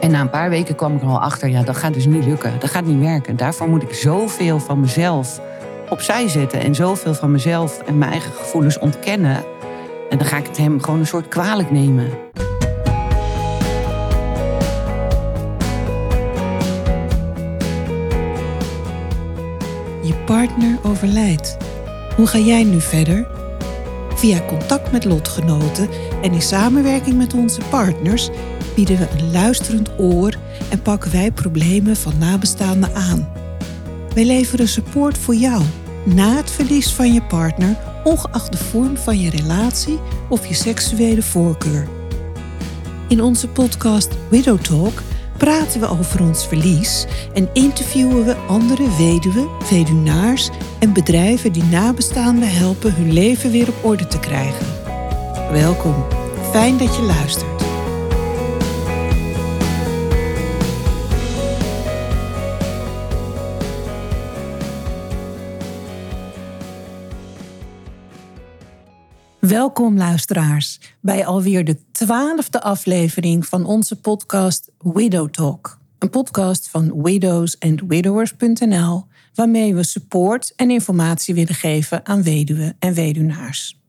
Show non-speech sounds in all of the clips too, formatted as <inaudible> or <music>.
En na een paar weken kwam ik er al achter, ja, dat gaat dus niet lukken. Dat gaat niet werken. Daarvoor moet ik zoveel van mezelf opzij zetten. En zoveel van mezelf en mijn eigen gevoelens ontkennen. En dan ga ik het hem gewoon een soort kwalijk nemen. Je partner overlijdt. Hoe ga jij nu verder? Via contact met lotgenoten en in samenwerking met onze partners bieden we een luisterend oor en pakken wij problemen van nabestaanden aan. Wij leveren support voor jou na het verlies van je partner, ongeacht de vorm van je relatie of je seksuele voorkeur. In onze podcast Widow Talk praten we over ons verlies en interviewen we andere weduwen, weduwnaars en bedrijven die nabestaanden helpen hun leven weer op orde te krijgen. Welkom, fijn dat je luistert. Welkom luisteraars bij alweer de twaalfde aflevering van onze podcast Widow Talk. Een podcast van widowsandwidowers.nl waarmee we support en informatie willen geven aan weduwen en weduwnaars.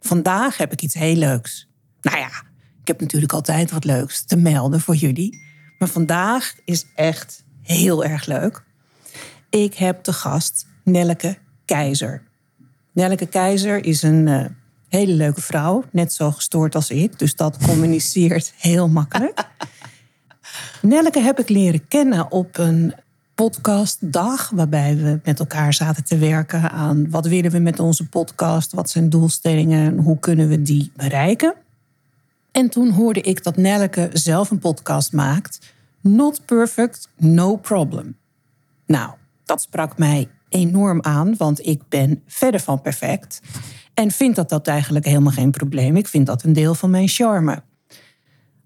Vandaag heb ik iets heel leuks. Nou ja, ik heb natuurlijk altijd wat leuks te melden voor jullie. Maar vandaag is echt heel erg leuk. Ik heb te gast Nelleke Keizer. Nelleke Keizer is een uh, hele leuke vrouw, net zo gestoord als ik. Dus dat <laughs> communiceert heel makkelijk. Nelleke heb ik leren kennen op een podcastdag, waarbij we met elkaar zaten te werken aan wat willen we met onze podcast, wat zijn doelstellingen en hoe kunnen we die bereiken. En toen hoorde ik dat Nelleke zelf een podcast maakt, Not Perfect, No Problem. Nou, dat sprak mij enorm aan, want ik ben verder van perfect. En vind dat dat eigenlijk helemaal geen probleem. Ik vind dat een deel van mijn charme.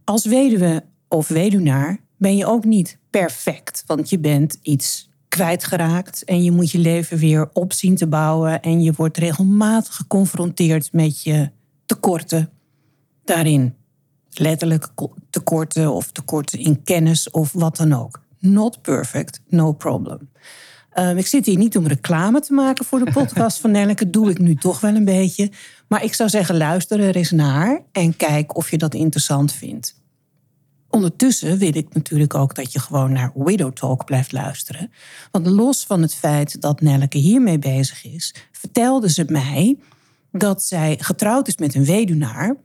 Als weduwe of weduwnaar ben je ook niet perfect, want je bent iets kwijtgeraakt en je moet je leven weer op zien te bouwen en je wordt regelmatig geconfronteerd met je tekorten daarin. Letterlijk tekorten of tekorten in kennis of wat dan ook. Not perfect, no problem. Um, ik zit hier niet om reclame te maken voor de <laughs> podcast van Nelleke. Doe ik nu toch wel een beetje. Maar ik zou zeggen, luister er eens naar en kijk of je dat interessant vindt. Ondertussen wil ik natuurlijk ook dat je gewoon naar Widow Talk blijft luisteren. Want los van het feit dat Nelleke hiermee bezig is, vertelde ze mij dat zij getrouwd is met een weduwnaar.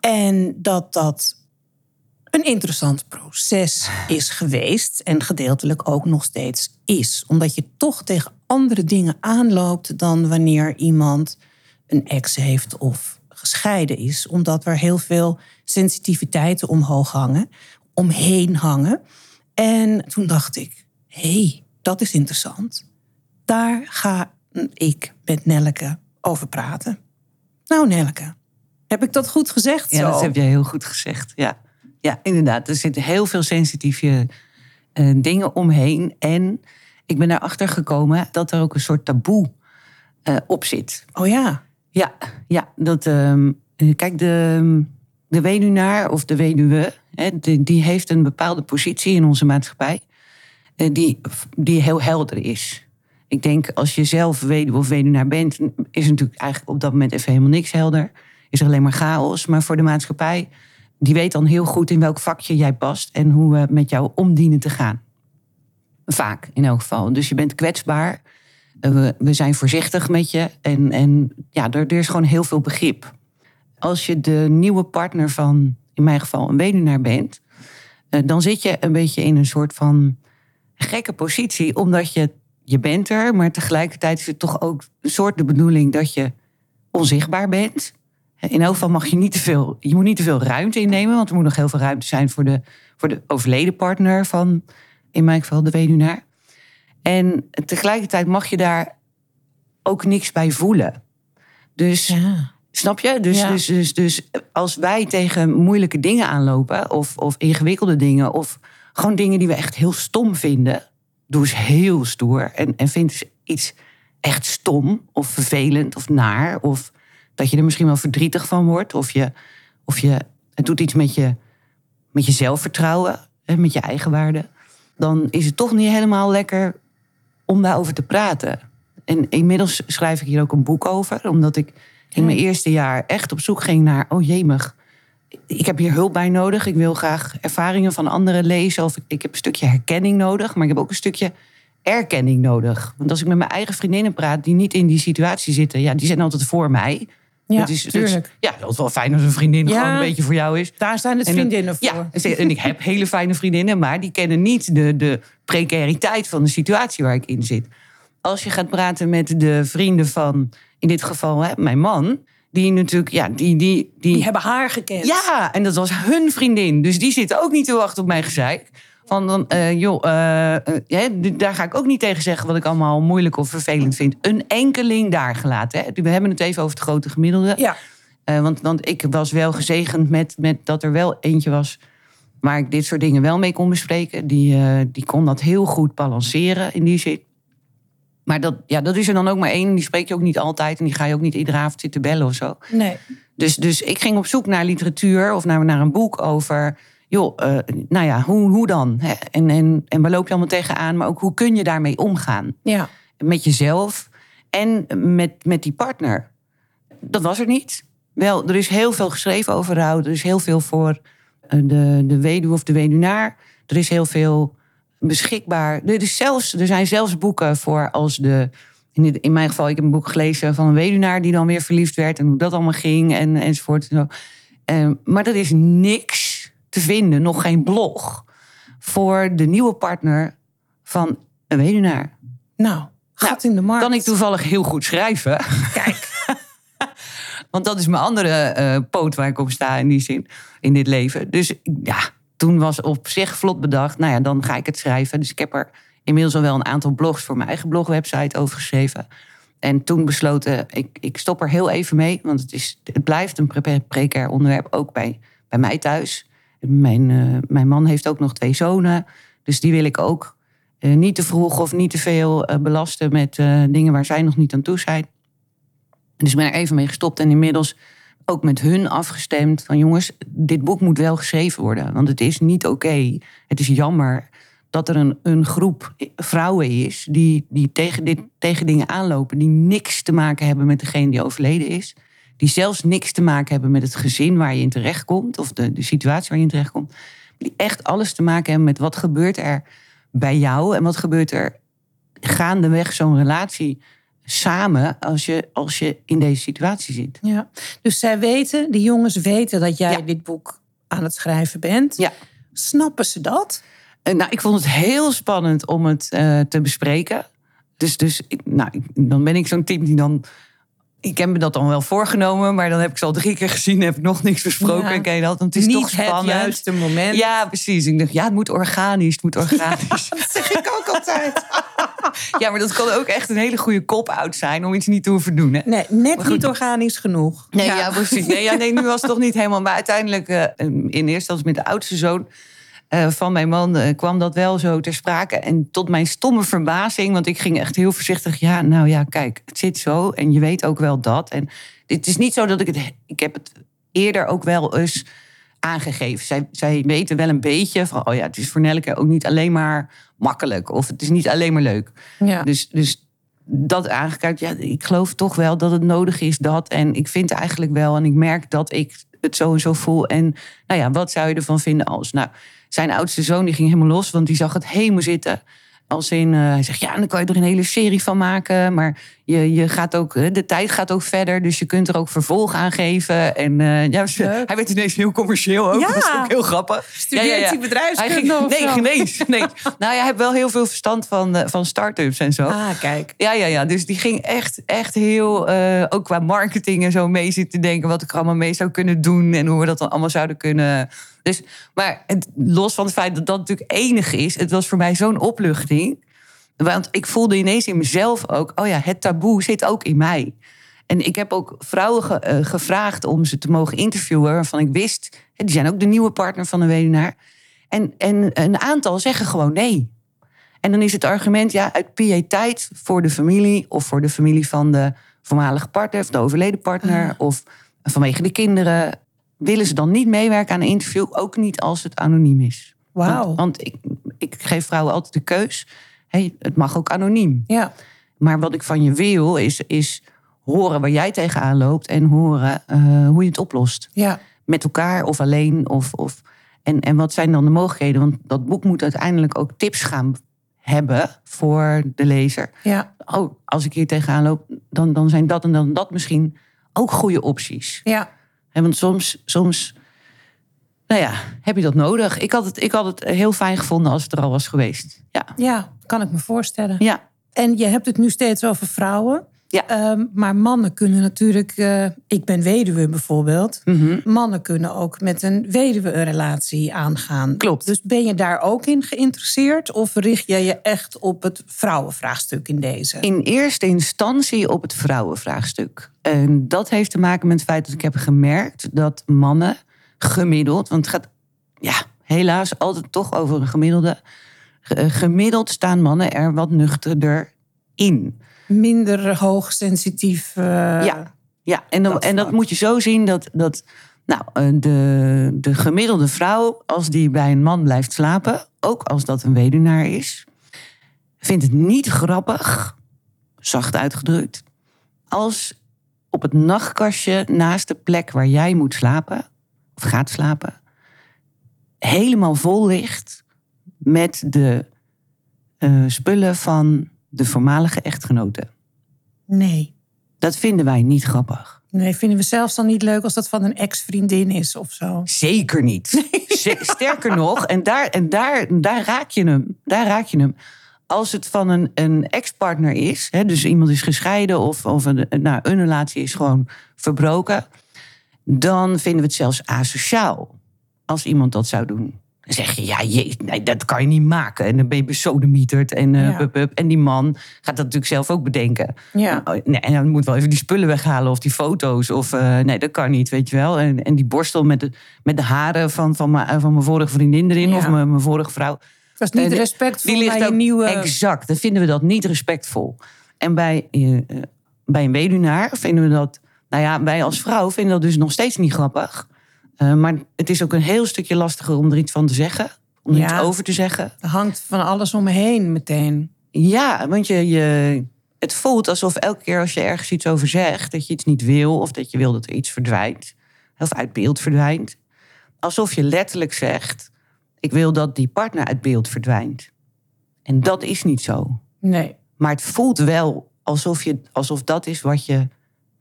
En dat dat een interessant proces is geweest en gedeeltelijk ook nog steeds is. Omdat je toch tegen andere dingen aanloopt dan wanneer iemand een ex heeft of gescheiden is. Omdat er heel veel sensitiviteiten omhoog hangen, omheen hangen. En toen dacht ik, hé, hey, dat is interessant. Daar ga ik met Nelleke over praten. Nou, Nelleke, heb ik dat goed gezegd? Ja, dat heb jij heel goed gezegd, ja ja, inderdaad. Er zitten heel veel sensitieve uh, dingen omheen. En ik ben erachter gekomen dat er ook een soort taboe uh, op zit. Oh ja? Ja, ja dat, uh, kijk, de, de weduwnaar of de weduwe, hè, die, die, heeft een bepaalde positie in onze maatschappij. Uh, die, die heel helder is. Ik denk, als je zelf weduwe of weduwnaar bent, is natuurlijk eigenlijk op dat moment even helemaal niks helder. Is er alleen maar chaos. Maar voor de maatschappij die weet dan heel goed in welk vakje jij past en hoe we met jou om dienen te gaan. Vaak in elk geval. Dus je bent kwetsbaar. Eh, we, we zijn voorzichtig met je. En, en ja, er, er is gewoon heel veel begrip. Als je de nieuwe partner van, in mijn geval, een weduwnaar bent, eh, dan zit je een beetje in een soort van gekke positie, omdat je, je bent er, maar tegelijkertijd is het toch ook een soort de bedoeling dat je onzichtbaar bent. In elk geval mag je niet te veel, je moet niet te veel ruimte innemen, want er moet nog heel veel ruimte zijn voor de, voor de overleden partner van, in mijn geval, de weduwnaar. En tegelijkertijd mag je daar ook niks bij voelen. Dus ja. snap je? Dus, dus, dus, dus als wij tegen moeilijke dingen aanlopen, of, of ingewikkelde dingen, of gewoon dingen die we echt heel stom vinden, doe eens heel stoer en, en vind iets echt stom of vervelend of naar of dat je er misschien wel verdrietig van wordt. Of, je, of je, het doet iets met je met je zelfvertrouwen en met je eigen waarde, dan is het toch niet helemaal lekker om daarover te praten. En inmiddels schrijf ik hier ook een boek over, omdat ik in mijn eerste jaar echt op zoek ging naar, oh jemig, ik heb hier hulp bij nodig. Ik wil graag ervaringen van anderen lezen. Of ik heb een stukje herkenning nodig, maar ik heb ook een stukje erkenning nodig. Want als ik met mijn eigen vriendinnen praat die niet in die situatie zitten, ja, die zijn altijd voor mij. Ja, is, is- tuurlijk. ja, dat is wel fijn als een vriendin Ja. gewoon een beetje voor jou is. Daar zijn het En, vriendinnen voor. Ja, en ik heb hele fijne vriendinnen, maar die kennen niet de, de precariteit van de situatie waar ik in zit. Als je gaat praten met de vrienden van, in dit geval hè, mijn man, die natuurlijk, ja, die, die, die, Die hebben haar gekend. ja, en dat was hun vriendin. Dus die zitten ook niet te wachten op mijn gezeik. Van dan, eh, joh, eh, eh, daar ga ik ook niet tegen zeggen wat ik allemaal moeilijk of vervelend vind. Een enkeling daar gelaten. Hè. We hebben het even over het grote gemiddelde. Ja. Want, want ik was wel gezegend met, met dat er wel eentje was waar ik dit soort dingen wel mee kon bespreken. Die, die kon dat heel goed balanceren in die zin. Maar dat, ja, dat is er dan ook maar één. Die spreek je ook niet altijd. En die ga je ook niet iedere avond zitten bellen of zo. Nee. Dus, dus ik ging op zoek naar literatuur of naar, naar een boek over. Joh, eh, nou ja, hoe, hoe dan? Hè? En, en, en waar loop je allemaal tegenaan? Maar ook hoe kun je daarmee omgaan? Ja. Met jezelf en met, met die partner. Dat was er niet. Wel, er is heel veel geschreven over rouw. Er is heel veel voor eh, de, de weduwe of de weduwnaar. Er is heel veel beschikbaar. Er, is zelfs, er zijn zelfs boeken voor als de. In, mijn geval, ik heb een boek gelezen van een weduwnaar die dan weer verliefd werd. En hoe dat allemaal ging en, enzovoort. En zo. Eh, maar er is niks te vinden, nog geen blog. voor de nieuwe partner van een weduwnaar. Nou, gat in de markt. Kan ik toevallig heel goed schrijven? Kijk. <laughs> Want dat is mijn andere eh, poot waar ik op sta in die zin, in dit leven. Dus ja, toen was op zich vlot bedacht, nou ja, dan ga ik het schrijven. Dus ik heb er inmiddels al wel een aantal blogs voor mijn eigen blogwebsite over geschreven. En toen besloten, ik, ik stop er heel even mee, want het, is, het blijft een pre- precair onderwerp, ook bij, bij mij thuis. Mijn, eh, mijn man heeft ook nog twee zonen, dus die wil ik ook eh, niet te vroeg of niet te veel eh, belasten met dingen waar zij nog niet aan toe zijn. Dus ik ben er even mee gestopt en inmiddels ook met hun afgestemd. Van jongens, dit boek moet wel geschreven worden. Want het is niet oké. Het is jammer dat er een, een groep vrouwen is die, die tegen, dit, tegen dingen aanlopen. Die niks te maken hebben met degene die overleden is. Die zelfs niks te maken hebben met het gezin waar je in terechtkomt. Of de, de situatie waar je in terechtkomt. Die echt alles te maken hebben met wat gebeurt er bij jou. En wat gebeurt er gaandeweg zo'n relatie samen als je, als je in deze situatie zit. Ja. Dus zij weten, die jongens weten dat jij Ja. dit boek aan het schrijven bent. Ja. Snappen ze dat? Eh, Nou, ik vond het heel spannend om het eh, te bespreken. Dus, dus nou, dan ben ik zo'n type die dan. Ik heb me dat dan wel voorgenomen, maar dan heb ik ze al drie keer gezien, heb ik nog niks besproken. Ja. En ken dat? Want het is Niet toch spannend. het juiste moment. Ja, precies. Ik dacht, ja, het moet organisch, het moet organisch. <laughs> Dat zeg ik ook altijd. <laughs> ja, maar dat kan ook echt een hele goede kop-out zijn om iets niet te hoeven doen. Hè? Nee, net niet organisch genoeg. Nee, ja, precies. Nee, ja, nee, nu was het toch niet helemaal. Maar uiteindelijk, eh, in eerste instantie met de oudste zoon eh, van mijn man, eh, kwam dat wel zo ter sprake. En tot mijn stomme verbazing, want ik ging echt heel voorzichtig. Ja, nou ja, kijk, het zit zo. En je weet ook wel dat. En het is niet zo dat ik het. Ik heb het eerder ook wel eens aangegeven. Zij, zij weten wel een beetje van, oh ja, het is voor Nelleke ook niet alleen maar makkelijk. Of het is niet alleen maar leuk. Ja. Dus, dus dat aangekijkt, ja, ik geloof toch wel dat het nodig is dat. En ik vind eigenlijk wel, en ik merk dat ik het zo en zo voel. En nou ja, wat zou je ervan vinden als? Nou, zijn oudste zoon die ging helemaal los, want die zag het helemaal zitten. Als in, eh, hij zegt, ja, dan kan je er een hele serie van maken. Maar je, je gaat ook, eh, de tijd gaat ook verder. Dus je kunt er ook vervolg aan geven. En eh, ja, ze- Leuk. hij werd ineens heel commercieel ook. Ja. Dat was ook heel grappig. Studeert hij bedrijfskunde Hij Nee, zo? genees. <laughs> Nee. Nou, hij heeft wel heel veel verstand van, eh, van start-ups en zo. Ah, kijk. Ja, ja, ja. Dus die ging echt, echt heel, eh, ook qua marketing en zo mee zitten denken. Wat ik er allemaal mee zou kunnen doen en hoe we dat dan allemaal zouden kunnen. Dus, maar het, los van het feit dat dat natuurlijk enig is, het was voor mij zo'n opluchting. Want ik voelde ineens in mezelf ook, oh ja, het taboe zit ook in mij. En ik heb ook vrouwen ge- eh, gevraagd om ze te mogen interviewen, waarvan ik wist, hè, die zijn ook de nieuwe partner van een weduwnaar. En, en een aantal zeggen gewoon nee. En dan is het argument, ja, uit piëteit voor de familie of voor de familie van de voormalige partner of de overleden partner of vanwege de kinderen. Willen ze dan niet meewerken aan een interview, ook niet als het anoniem is. Wauw. Want, want ik, ik geef vrouwen altijd de keus. Hey, het mag ook anoniem. Ja, Maar wat ik van je wil, is, is horen waar jij tegenaan loopt en horen eh, hoe je het oplost. ja, Met elkaar of alleen. Of, of, en, en wat zijn dan de mogelijkheden? Want dat boek moet uiteindelijk ook tips gaan hebben voor de lezer. ja, Oh, als ik hier tegenaan loop, dan, dan zijn dat en dan dat misschien ook goede opties. ja. Hè, want soms, soms nou ja, heb je dat nodig. Ik had, het, ik had het heel fijn gevonden als het er al was geweest. Ja, Ja, kan ik me voorstellen. ja, En je hebt het nu steeds over vrouwen. Ja. Ehm, maar mannen kunnen natuurlijk, eh, ik ben weduwe bijvoorbeeld. Mhm. Mannen kunnen ook met een weduwe een relatie aangaan. Klopt. Dus ben je daar ook in geïnteresseerd? Of richt jij je echt op het vrouwenvraagstuk in deze? In eerste instantie op het vrouwenvraagstuk. En dat heeft te maken met het feit dat ik heb gemerkt dat mannen gemiddeld, want het gaat ja, helaas altijd toch over een gemiddelde. Ge- Gemiddeld staan mannen er wat nuchterder in. Minder hoogsensitief. eh Ja. Ja, en, dan, Dat en dat moet je zo zien dat, dat nou, eh, de, de gemiddelde vrouw, als die bij een man blijft slapen, ook als dat een weduwnaar is, vindt het niet grappig, zacht uitgedrukt, als op het nachtkastje naast de plek waar jij moet slapen, of gaat slapen, helemaal vol ligt met de eh, spullen van de voormalige echtgenote. Nee. Dat vinden wij niet grappig. Nee, vinden we zelfs dan niet leuk als dat van een ex-vriendin is of zo. Zeker niet. Sterker nog, en, daar, en daar, daar, raak je hem, daar raak je hem. Als het van een, een ex-partner is, hè, dus iemand is gescheiden of, of een, nou, een relatie is gewoon verbroken, dan vinden we het zelfs asociaal als iemand dat zou doen. Dan zeg je, ja, jee, nee, dat kan je niet maken. En dan ben je besodemieterd. En, eh, Ja. en die man gaat dat natuurlijk zelf ook bedenken. Ja. Oh, Nee, en dan moet wel even die spullen weghalen of die foto's. Of eh, nee, dat kan niet, weet je wel. En, en die borstel met de, met de haren van, van, mijn, van mijn vorige vriendin erin. Ja. Of mijn, mijn vorige vrouw. Dat is niet respectvol Die ligt je ook nieuwe... exact. Dan vinden we dat niet respectvol. En bij, eh, bij een weduwnaar vinden we dat... Nou ja, wij als vrouw vinden dat dus nog steeds niet grappig. Eh, maar het is ook een heel stukje lastiger om er iets van te zeggen. Om er Ja. iets over te zeggen. Er hangt van alles omheen meteen. Ja, want je, je, het voelt alsof elke keer als je ergens iets over zegt, dat je iets niet wil of dat je wil dat er iets verdwijnt. Of uit beeld verdwijnt. Alsof je letterlijk zegt: Ik wil dat die partner uit beeld verdwijnt. En dat is niet zo. Nee. Maar het voelt wel alsof, je, alsof dat is wat je,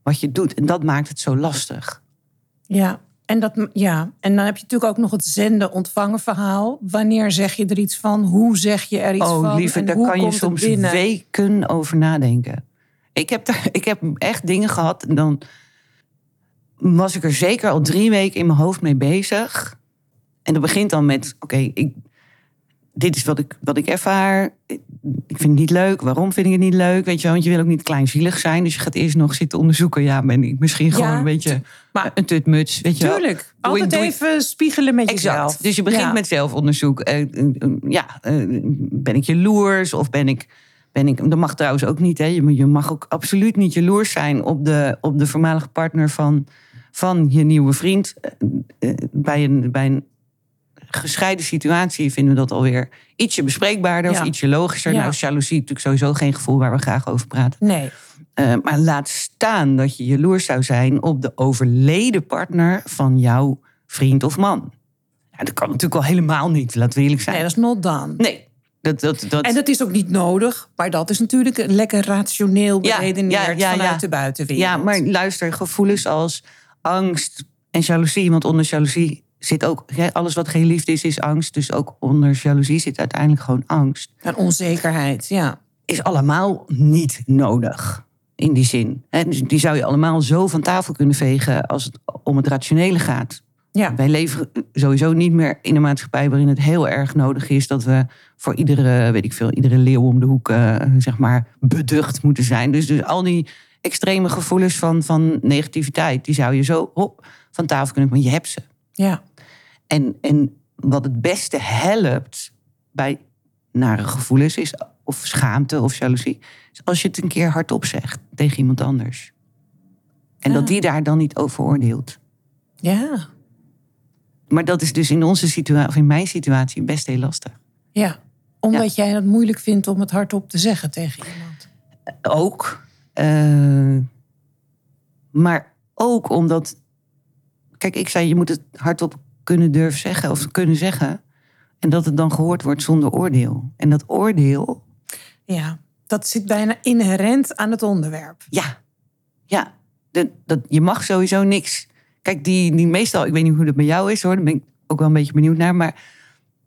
wat je doet. En dat maakt het zo lastig. Ja. En, dat, ja, en dan heb je natuurlijk ook nog het zenden-ontvangen verhaal. Wanneer zeg je er iets van? Hoe zeg je er iets van? Oh, lieve, daar kan je soms weken over nadenken. Ik heb, daar, ik heb echt dingen gehad en dan was ik er zeker al drie weken in mijn hoofd mee bezig. En dat begint dan met, oké, ik dit is wat ik, wat ik ervaar. Ik vind het niet leuk. Waarom vind ik het niet leuk? Weet je wel, want je wil ook niet kleinzielig zijn. Dus je gaat eerst nog zitten onderzoeken. Ja, ben ik misschien gewoon een beetje maar- een tutmuts. Weet je wel? Tuurlijk. Doe Altijd doe even spiegelen met Exact. jezelf. Dus je begint Ja. met zelfonderzoek. Eh, eh, eh, ja, ben ik jaloers of ben ik, ben ik... Dat mag trouwens ook niet. Hè. Je, je mag ook absoluut niet jaloers zijn op de, op de voormalige partner van, van je nieuwe vriend. Bij, een, bij een gescheiden situatie vinden we dat alweer ietsje bespreekbaarder Ja. of ietsje logischer. Ja. Nou is jaloezie natuurlijk sowieso geen gevoel waar we graag over praten. Nee. Eh, maar laat staan dat je jaloers zou zijn op de overleden partner van jouw vriend of man. Ja, dat kan natuurlijk al helemaal niet, laten we eerlijk zijn. nee, dat is not done. Nee, dat, dat, dat, En dat is ook niet nodig. Maar dat is natuurlijk lekker rationeel beredeneerd ja, ja, vanuit ja. de buitenwereld. ja, maar luister, gevoelens als angst en jaloezie. Want onder jaloezie zit ook, alles wat geen liefde is, is angst. Dus ook onder jaloezie zit uiteindelijk gewoon angst. En onzekerheid, ja. is allemaal niet nodig. In die zin. Dus die zou je allemaal zo van tafel kunnen vegen als het om het rationele gaat. Ja, Wij leven sowieso niet meer in een maatschappij waarin het heel erg nodig is dat we voor iedere, weet ik veel, iedere leeuw om de hoek, eh, zeg maar, beducht moeten zijn. Dus, dus al die extreme gevoelens van, van negativiteit, die zou je zo van tafel kunnen, want je hebt ze. Ja. En, en wat het beste helpt bij nare gevoelens is, of schaamte of jaloezie, is als je het een keer hardop zegt tegen iemand anders. En Ja. dat die daar dan niet over oordeelt. Ja, Maar dat is dus in onze situatie, of in mijn situatie, best heel lastig. Ja, omdat jij het moeilijk vindt om het hardop te zeggen tegen iemand. Ook. eh, maar ook omdat. Kijk, ik zei, je moet het hardop kunnen durven zeggen of kunnen zeggen. En dat het dan gehoord wordt zonder oordeel. En dat oordeel, Ja, dat zit bijna inherent aan het onderwerp. ja, ja, dat, dat, je mag sowieso niks. Kijk, die, die meestal, ik weet niet hoe dat bij jou is hoor, daar ben ik ook wel een beetje benieuwd naar. Maar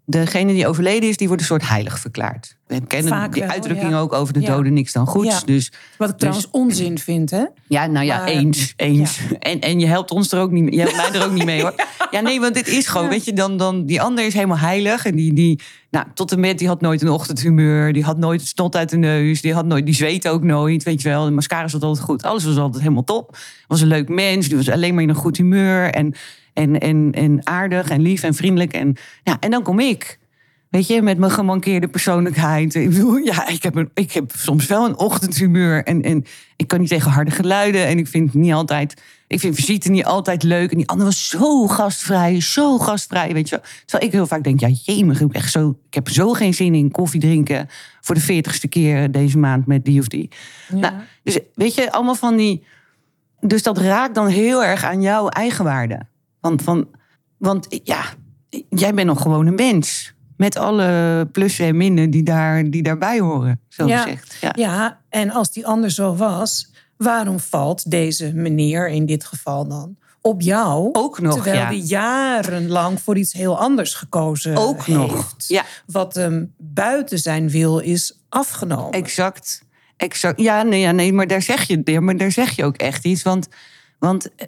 degene die overleden is, die wordt een soort heilig verklaard. We kennen Vaak die wel, uitdrukking ja. ook over de Ja. doden, niks dan goeds. Ja. Dus Wat ik trouwens onzin vind, hè? Ja, nou ja, Maar- eens. eens. En, en je helpt ons er ook niet mee. Je helpt mij er ook niet mee hoor. <laughs> Ja, nee, want dit is gewoon, weet je, dan, dan, die ander is helemaal heilig. En die, die, nou, tot en met, die had nooit een ochtendhumeur. Die had nooit snot uit de neus. Die, had nooit, die zweette ook nooit, weet je wel. De mascara zat altijd goed. Alles was altijd helemaal top. Was een leuk mens. Die was alleen maar in een goed humeur. En, en, en, en aardig en lief en vriendelijk. En, ja, en dan kom ik. Weet je, met mijn gemankeerde persoonlijkheid. Ik bedoel, ja, ik heb, een, ik heb soms wel een ochtendhumeur. En, en ik kan niet tegen harde geluiden. En ik vind niet altijd. Ik vind visite niet altijd leuk. En die andere was zo gastvrij, zo gastvrij. Weet je wel. Terwijl ik heel vaak denk, ja, jemig, ik, heb echt zo, ik heb zo geen zin in koffie drinken. voor de veertigste keer deze maand met die of die. Nou, dus weet je, allemaal van die. Dus dat raakt dan heel erg aan jouw eigenwaarde. Want, van, want ja, jij bent nog gewoon een mens. Met alle plussen en minnen die, daar, die daarbij horen, zo Ja. gezegd. Ja. Ja, en als die ander zo was, waarom valt deze meneer in dit geval dan op jou? Ook nog, Terwijl ja. hij jarenlang voor iets heel anders gekozen Ook heeft. nog, ja. Wat hem buiten zijn wil is afgenomen. Exact. exact. Ja, nee, ja, nee maar, daar zeg je, maar daar zeg je ook echt iets. Want, want eh,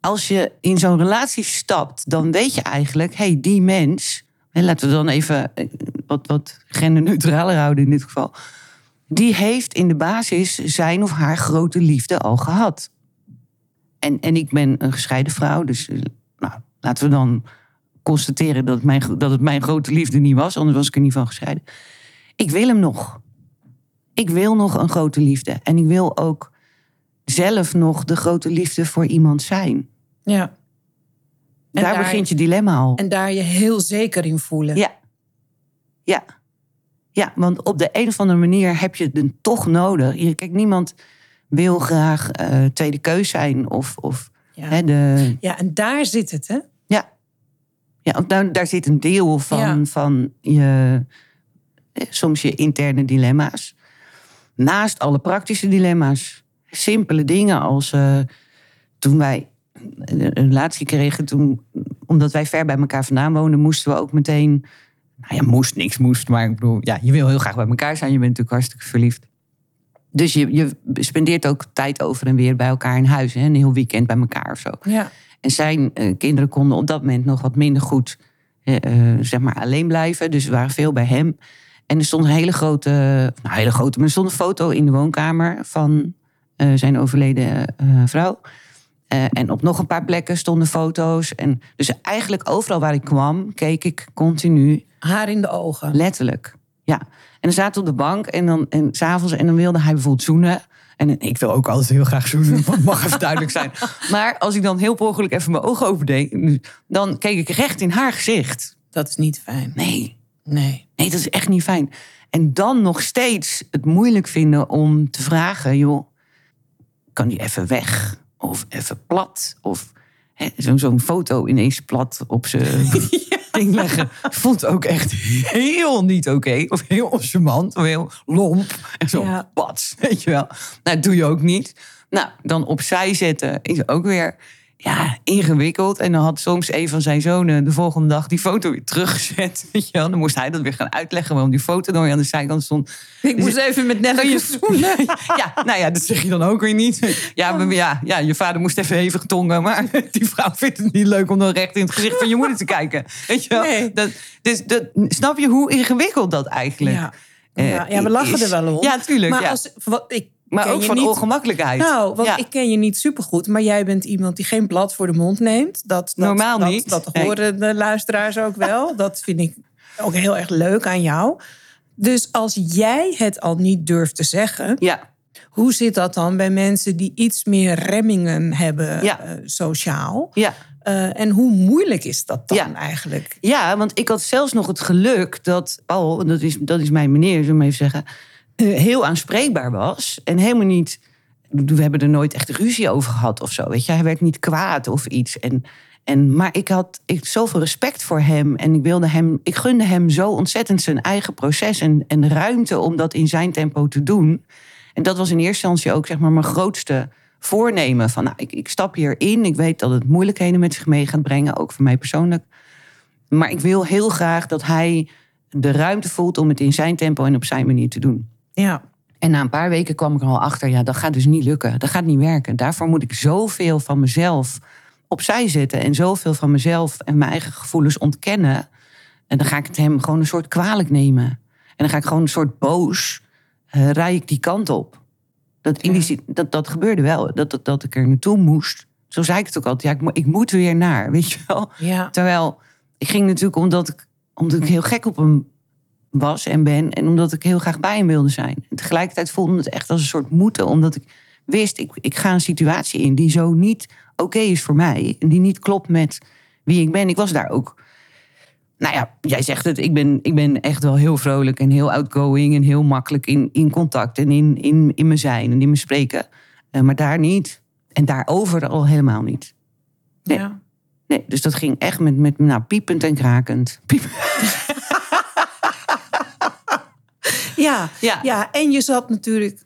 als je in zo'n relatie stapt, dan weet je eigenlijk, hé, hey, die mens, laten we dan even eh, wat, wat genderneutraler houden in dit geval, die heeft in de basis zijn of haar grote liefde al gehad. En, en ik ben een gescheiden vrouw, dus eh, nou, laten we dan constateren dat mijn, dat het mijn grote liefde niet was, anders was ik er niet van gescheiden. Ik wil hem nog. Ik wil nog een grote liefde. En ik wil ook zelf nog de grote liefde voor iemand zijn. ja. En daar, begint je dilemma al. En daar je heel zeker in voelen. Ja. Ja. Ja, want op de een of andere manier heb je het toch nodig. Je- Kijk, niemand wil graag eh, tweede keus zijn. Of, of Ja. hè, de, Ja, en daar zit het, hè? Ja, ja want daar, daar zit een deel van, Ja. van je, eh, soms je interne dilemma's. Naast alle praktische dilemma's. Simpele dingen als eh, toen wij een relatie kregen, toen, omdat wij ver bij elkaar vandaan woonden, moesten we ook meteen. Nou ja, moest niks moest, maar ik bedoel, ja, je wil heel graag bij elkaar zijn. Je bent natuurlijk hartstikke verliefd. Dus je, je spendeert ook tijd over en weer bij elkaar in huis. Hè? Een heel weekend bij elkaar of zo. Ja. En zijn eh, kinderen konden op dat moment nog wat minder goed eh, eh, zeg maar alleen blijven. Dus we waren veel bij hem. En er stond een hele grote, nou hele grote, maar er stond een foto in de woonkamer van zijn overleden vrouw. Eh, en op nog een paar plekken stonden foto's. En dus eigenlijk overal waar ik kwam, keek ik continu Haar in de ogen. Letterlijk. Ja. En dan zaten op de bank en dan en s'avonds en dan wilde hij bijvoorbeeld zoenen. En ik wil ook altijd heel graag zoenen, dat mag even <laughs> duidelijk zijn. Maar als ik dan heel ongeluk even mijn ogen opendeed, dan keek ik recht in haar gezicht. Dat is niet fijn. Nee, Nee. nee, dat is echt niet fijn. En dan nog steeds het moeilijk vinden om te vragen, joh, kan die even weg? Of even plat? Of hè, zo- zo'n foto ineens plat op zijn <laughs> <laughs> ding leggen. Vond ook echt heel niet oké. Of heel oncharmant. Of heel lomp. En zo, Ja. wat, weet je wel. Nou, dat doe je ook niet. Nou, dan opzij zetten is ook weer ja, ingewikkeld. En dan had soms een van zijn zonen de volgende dag die foto weer teruggezet. <laughs> Weet je wel. Dan moest hij dat weer gaan uitleggen waarom die foto dan weer aan de zijkant stond. Ik moest even met Nelleke zoenen. <laughs> Ja, nou ja, dat zeg je dan ook weer niet. Ja, maar ja, ja, je vader moest even hevig tongen. Maar <laughs> die vrouw vindt het niet leuk om dan recht in het gezicht van je moeder te kijken. Weet je wel? Nee. Dat, dus dat, snap je hoe ingewikkeld dat eigenlijk Ja. eh, Ja, ja, we lachen is? er wel om. Ja, tuurlijk. Maar, ja. als, wat, ik maar ook van niet- ongemakkelijkheid. Nou, want Ja. ik ken je niet supergoed, maar jij bent iemand die geen blad voor de mond neemt. Dat, dat, Normaal dat, niet. Dat horen de luisteraars ook wel. <laughs> Dat vind ik ook heel erg leuk aan jou. Dus als jij het al niet durft te zeggen, Ja, Hoe zit dat dan bij mensen die iets meer remmingen hebben Ja. eh, sociaal? Ja. Eh, en hoe moeilijk is dat dan Ja. eigenlijk? Ja, want ik had zelfs nog het geluk dat Paul, en dat is, dat is mijn meneer, zullen we maar even zeggen, heel aanspreekbaar was. En helemaal niet. We hebben er nooit echt ruzie over gehad of zo. Weet je, hij werd niet kwaad of iets. En, en, maar ik had ik, zoveel respect voor hem. En ik wilde hem. Ik gunde hem zo ontzettend zijn eigen proces en, en ruimte om dat in zijn tempo te doen. En dat was in eerste instantie ook zeg maar, mijn grootste voornemen. Van nou, ik, ik stap hierin. Ik weet dat het moeilijkheden met zich mee gaat brengen, ook voor mij persoonlijk. Maar ik wil heel graag dat hij de ruimte voelt om het in zijn tempo en op zijn manier te doen. Ja. En na een paar weken kwam ik er al achter, ja, dat gaat dus niet lukken. Dat gaat niet werken. Daarvoor moet ik zoveel van mezelf opzij zetten en zoveel van mezelf en mijn eigen gevoelens ontkennen. En dan ga ik het hem gewoon een soort kwalijk nemen. En dan ga ik gewoon een soort boos, eh, rij ik die kant op. Dat, in die, zin- dat, dat gebeurde wel, dat, dat, dat ik er naartoe moest. Zo zei ik het ook altijd, ja, ik, ik moet weer naar, weet je wel. Ja. Terwijl ik ging natuurlijk omdat ik, omdat ik heel gek op hem was en ben. En omdat ik heel graag bij hem wilde zijn. En tegelijkertijd voelde het echt als een soort moeten. Omdat ik wist, ik, ik ga een situatie in die zo niet oké is voor mij. En die niet klopt met wie ik ben. Ik was daar ook. Nou ja, jij zegt het. Ik ben, ik ben echt wel heel vrolijk en heel outgoing. En heel makkelijk in, in contact en in, in, in mijn zijn en in mijn spreken. Eh, maar daar niet. En daarover al helemaal niet. Nee. Ja. Nee, dus dat ging echt met, met nou, piepend en krakend. <laughs> Ja, Ja. ja, en je zat natuurlijk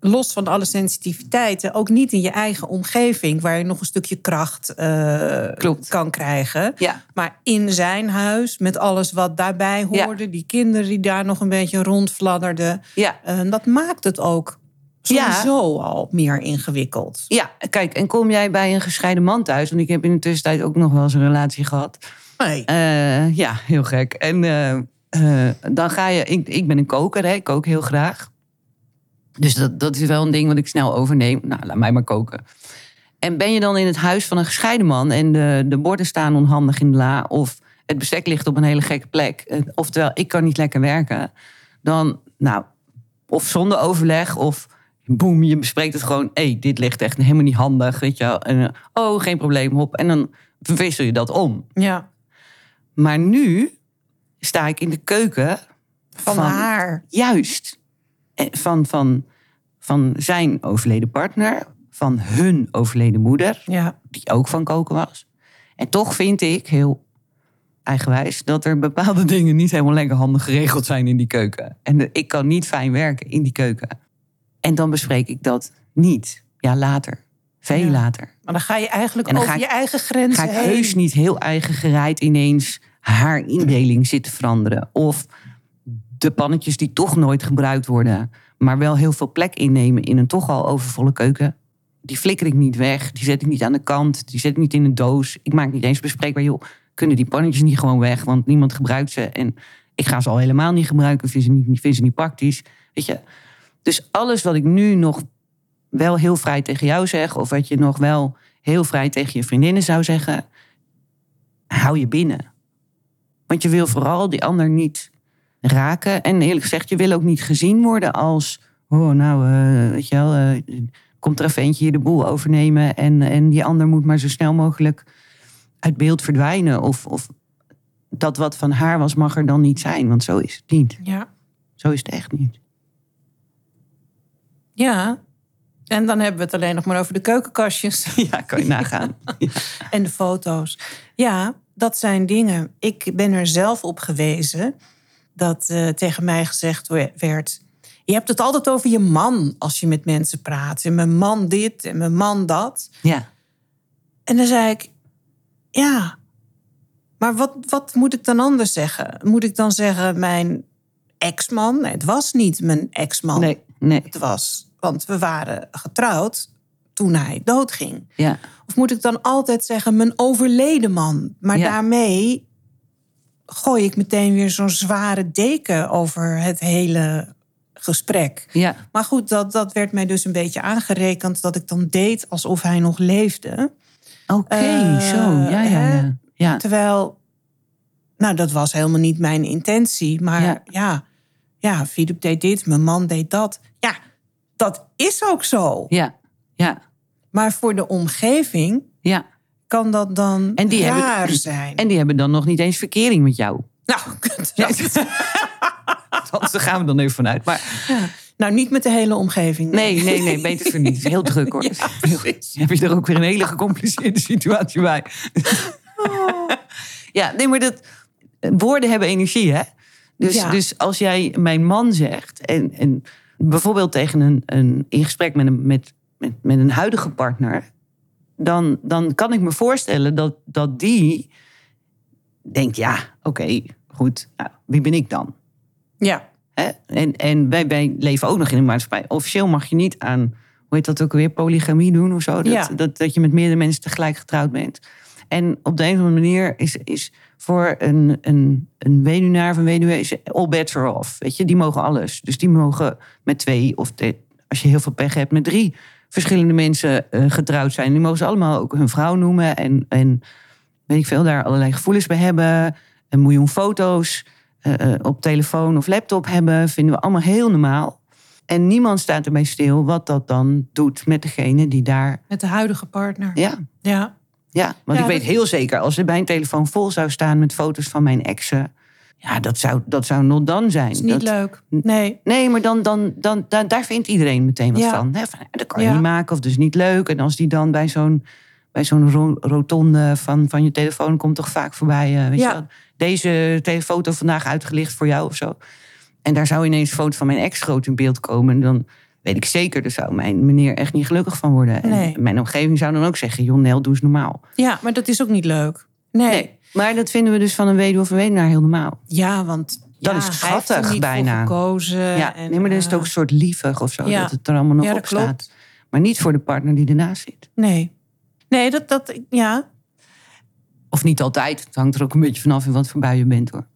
los van alle sensitiviteiten ook niet in je eigen omgeving waar je nog een stukje kracht eh, kan krijgen. Ja. Maar in zijn huis met alles wat daarbij Ja. hoorde, die kinderen die daar nog een beetje rondfladderden, Ja. eh, dat maakt het ook Ja. sowieso al meer ingewikkeld. ja, kijk, en kom jij bij een gescheiden man thuis? Want ik heb in de tussentijd ook nog wel eens een relatie gehad. Nee. Eh, ja, heel gek. En eh, dan ga je... Ik, ik ben een koker, hè. ik kook heel graag. Dus dat, dat is wel een ding wat ik snel overneem. Nou, laat mij maar koken. En ben je dan in het huis van een gescheiden man... en de, de borden staan onhandig in de la... of het bestek ligt op een hele gekke plek... eh, oftewel, ik kan niet lekker werken... dan, nou, of zonder overleg... of boem, je bespreekt het gewoon... hé, hey, dit ligt echt helemaal niet handig, weet je wel. En, eh, oh, geen probleem, hop. En dan verwissel je dat om. Ja, Maar nu sta ik in de keuken van, haar. Juist. Van, van, van zijn overleden partner, van hun overleden moeder, Ja, die ook van koken was. En toch vind ik, heel eigenwijs, dat er bepaalde <laughs> dingen niet helemaal lekker handig geregeld zijn in die keuken. En de- ik kan niet fijn werken in die keuken. En dan bespreek ik dat niet. Ja, later. Veel Ja. later. maar dan ga je eigenlijk over ik- je eigen grenzen ga ik heen. heus niet heel eigen gereid ineens haar indeling zitten veranderen. Of de pannetjes die toch nooit gebruikt worden, maar wel heel veel plek innemen in een toch al overvolle keuken. Die flikker ik niet weg, die zet ik niet aan de kant, die zet ik niet in een doos. Ik maak niet eens bespreekbaar, joh, kunnen die pannetjes niet gewoon weg, want niemand gebruikt ze. En ik ga ze al helemaal niet gebruiken, vind ze niet, vind ze niet praktisch. Weet je? Dus alles wat ik nu nog wel heel vrij tegen jou zeg, of wat je nog wel heel vrij tegen je vriendinnen zou zeggen, hou je binnen. Want je wil vooral die ander niet raken. En eerlijk gezegd, je wil ook niet gezien worden als, oh nou, eh, weet je wel, eh, komt er even eentje hier de boel overnemen en, en die ander moet maar zo snel mogelijk uit beeld verdwijnen. Of, of dat wat van haar was, mag er dan niet zijn, want zo is het niet. Ja. Zo is het echt niet. ja, en dan hebben we het alleen nog maar over de keukenkastjes. <laughs> Ja, kan je nagaan. Ja. <laughs> En de foto's. Ja, dat zijn dingen. Ik ben er zelf op gewezen dat eh, tegen mij gezegd we- werd... Je hebt het altijd over je man als je met mensen praat. En mijn man dit en mijn man dat. ja. En dan zei ik, ja, maar wat, wat moet ik dan anders zeggen? Moet ik dan zeggen mijn ex-man? Nee, het was niet mijn ex-man. Nee, nee. Het was, want we waren getrouwd toen hij doodging. Ja. Of moet ik dan altijd zeggen mijn overleden man? Maar Ja. daarmee gooi ik meteen weer zo'n zware deken over het hele gesprek. Ja. Maar goed, dat, dat werd mij dus een beetje aangerekend dat ik dan deed alsof hij nog leefde. Oké, Eh, zo. Ja, ja. Ja, Terwijl, nou, dat was helemaal niet mijn intentie. Maar Ja. ja, ja, Philip deed dit, mijn man deed dat. Ja, dat is ook zo. Ja, ja, Maar voor de omgeving ja. kan dat dan En die hebben- raar zijn. En die hebben dan nog niet eens verkering met jou. nou, <laughs> Ja. <laughs> Althans, daar gaan we dan even vanuit. Maar nou, niet met de hele omgeving. nee, nee, nee, beter voor niet. Heel druk hoor. <laughs> Ja, heb je er ook weer een hele gecompliceerde situatie bij. Ja, nee, maar dat, woorden hebben energie, hè? Dus, Ja. dus als jij mijn man zegt, en, en bijvoorbeeld tegen een, een in gesprek met een, met, met, met een huidige partner, dan, dan kan ik me voorstellen dat, dat die denkt: ja, oké, goed, nou, wie ben ik dan? Ja, Hè? En, en wij, wij leven ook nog in een maatschappij. Officieel mag je niet aan, hoe heet dat ook weer, polygamie doen of zo. Dat, Ja. dat, dat je met meerdere mensen tegelijk getrouwd bent. En op de een of andere manier is, is voor een, een, een weduwnaar of een weduwe is all bets are off. Weet je, die mogen alles. Dus die mogen met twee of de- als je heel veel pech hebt, met drie verschillende mensen eh, getrouwd zijn. Die mogen ze allemaal ook hun vrouw noemen. En, en weet ik veel, daar allerlei gevoelens bij hebben. Een miljoen foto's eh, eh, op telefoon of laptop hebben. Vinden we allemaal heel normaal. En niemand staat erbij stil wat dat dan doet met degene die daar. met de huidige partner. Ja, Ja, ja. want Ja, ik weet dat- heel zeker, als er mijn telefoon vol zou staan met foto's van mijn exen. Ja, dat zou, dat zou not dan zijn. is niet Dat- leuk. Nee, Nee, maar dan, dan, dan, daar- daar vindt iedereen meteen wat Ja. van. Hè? van dat kan je Ja. niet maken of dat is niet leuk. En als die dan bij zo'n bij zo'n ro- rotonde van, van je telefoon komt toch vaak voorbij. eh, weet Ja. je wel, deze foto vandaag uitgelicht voor jou of zo. En daar zou ineens een foto van mijn ex groot in beeld komen. En dan weet ik zeker, daar zou mijn meneer echt niet gelukkig van worden. En Nee. mijn omgeving zou dan ook zeggen, joh Nel, doe eens normaal. ja, maar dat is ook niet leuk. Nee. Nee. Maar dat vinden we dus van een weduwe of een weduwnaar heel normaal. Ja, want Dan ja, is het schattig bijna. gekozen. Ja, en, nee, maar dan is het ook eh, een soort lievig of zo. ja. Dat het er allemaal nog Ja, op klopt. staat. Maar niet voor de partner die ernaast zit. Nee. Nee, dat, dat, ja, Of niet altijd. Het hangt er ook een beetje vanaf in wat voor bui je bent hoor.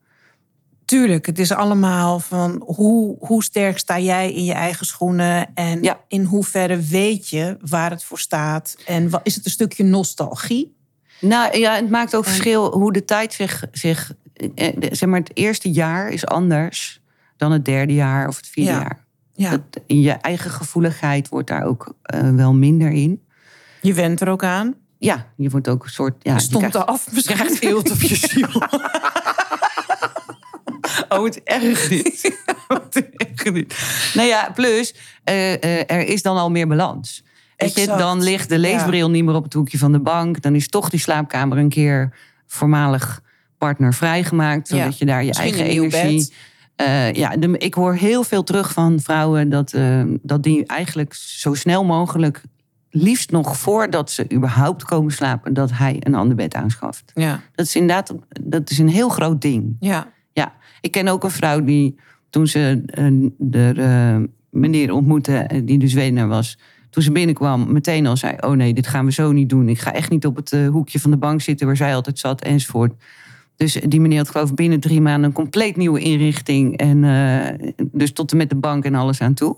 tuurlijk. Het is allemaal van hoe, hoe sterk sta jij in je eigen schoenen en in hoeverre weet je waar het voor staat en wat, is het een stukje nostalgie? Nou ja, het maakt ook verschil hoe de tijd zich. zich eh, eh, zeg maar, het eerste jaar is anders dan het derde jaar of het vierde Ja. jaar. Ja, Dat, je eigen gevoeligheid wordt daar ook eh, wel minder in. je went er ook aan. Ja, je wordt ook een soort. Ja, je stond krijgt- af misschien. <laughs> eelt op je ziel. <laughs> Oh, het erg dit. <laughs> Wat erg dit. Nou ja, plus, er is dan al meer balans. Weet je, Exact. dan ligt de leesbril niet meer op het hoekje van de bank. Dan is toch die slaapkamer een keer voormalig partner vrijgemaakt. Ja. Zodat je daar je Misschien eigen energie... Eh, ja, de- ik hoor heel veel terug van vrouwen dat, eh, dat die eigenlijk zo snel mogelijk, liefst nog voordat ze überhaupt komen slapen, dat hij een ander bed aanschaft. Ja, Dat is inderdaad dat is een heel groot ding. ja, Ja, ik ken ook een vrouw die toen ze eh, de meneer ontmoette, die dus weduwnaar was, toen ze binnenkwam, meteen al zei: Oh nee, dit gaan we zo niet doen. Ik ga echt niet op het eh, hoekje van de bank zitten waar zij altijd zat, enzovoort. Dus die meneer had geloof ik binnen drie maanden een compleet nieuwe inrichting. En eh, dus tot en met de bank en alles aan toe.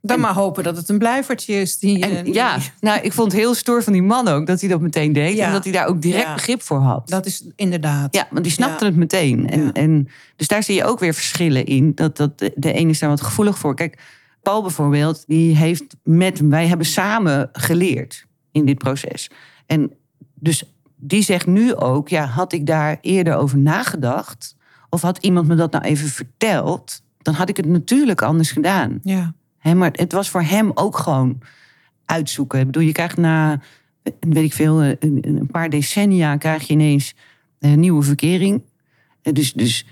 dan maar hopen dat het een blijvertje is. Die, En eh, die- ja, nou, ik vond het heel stoer van die man ook dat hij dat meteen deed. Ja. En dat hij daar ook direct Ja. begrip voor had. Dat is inderdaad. Ja, want die snapte Ja. het meteen. En, en, dus daar zie je ook weer verschillen in. Dat, dat de, de ene is daar wat gevoelig voor. Kijk, Paul bijvoorbeeld, die heeft met wij hebben samen geleerd in dit proces. En dus die zegt nu ook, ja, had ik daar eerder over nagedacht, of had iemand me dat nou even verteld, dan had ik het natuurlijk anders gedaan. Ja. Hè, maar het was voor hem ook gewoon uitzoeken. Ik bedoel, je krijgt na, eh, weet ik veel, een, een paar decennia krijg je ineens een nieuwe verkering. Eh, Dus, dus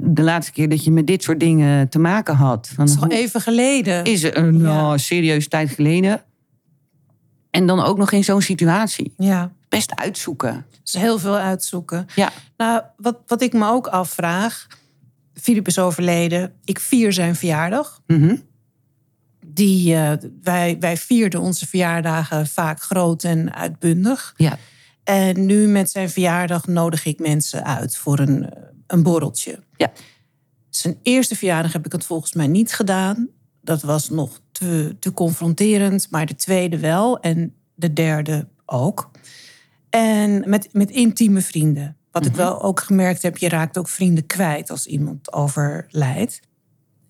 de laatste keer dat je met dit soort dingen te maken had. Van, Dat is al even geleden. is het een Ja. nou, serieus tijd geleden. En dan ook nog in zo'n situatie. Ja, Best uitzoeken. dus heel veel uitzoeken. Ja, Nou, wat, wat ik me ook afvraag. Filip is overleden. Ik vier zijn verjaardag. Mhm. Die, eh, wij, wij vierden onze verjaardagen vaak groot en uitbundig. ja. En nu met zijn verjaardag nodig ik mensen uit voor een, een borreltje. Ja. Zijn eerste verjaardag heb ik het volgens mij niet gedaan. Dat was nog te, te confronterend, maar de tweede wel. En de derde ook. En met, met intieme vrienden. Wat ik wel ook gemerkt heb, je raakt ook vrienden kwijt als iemand overlijdt.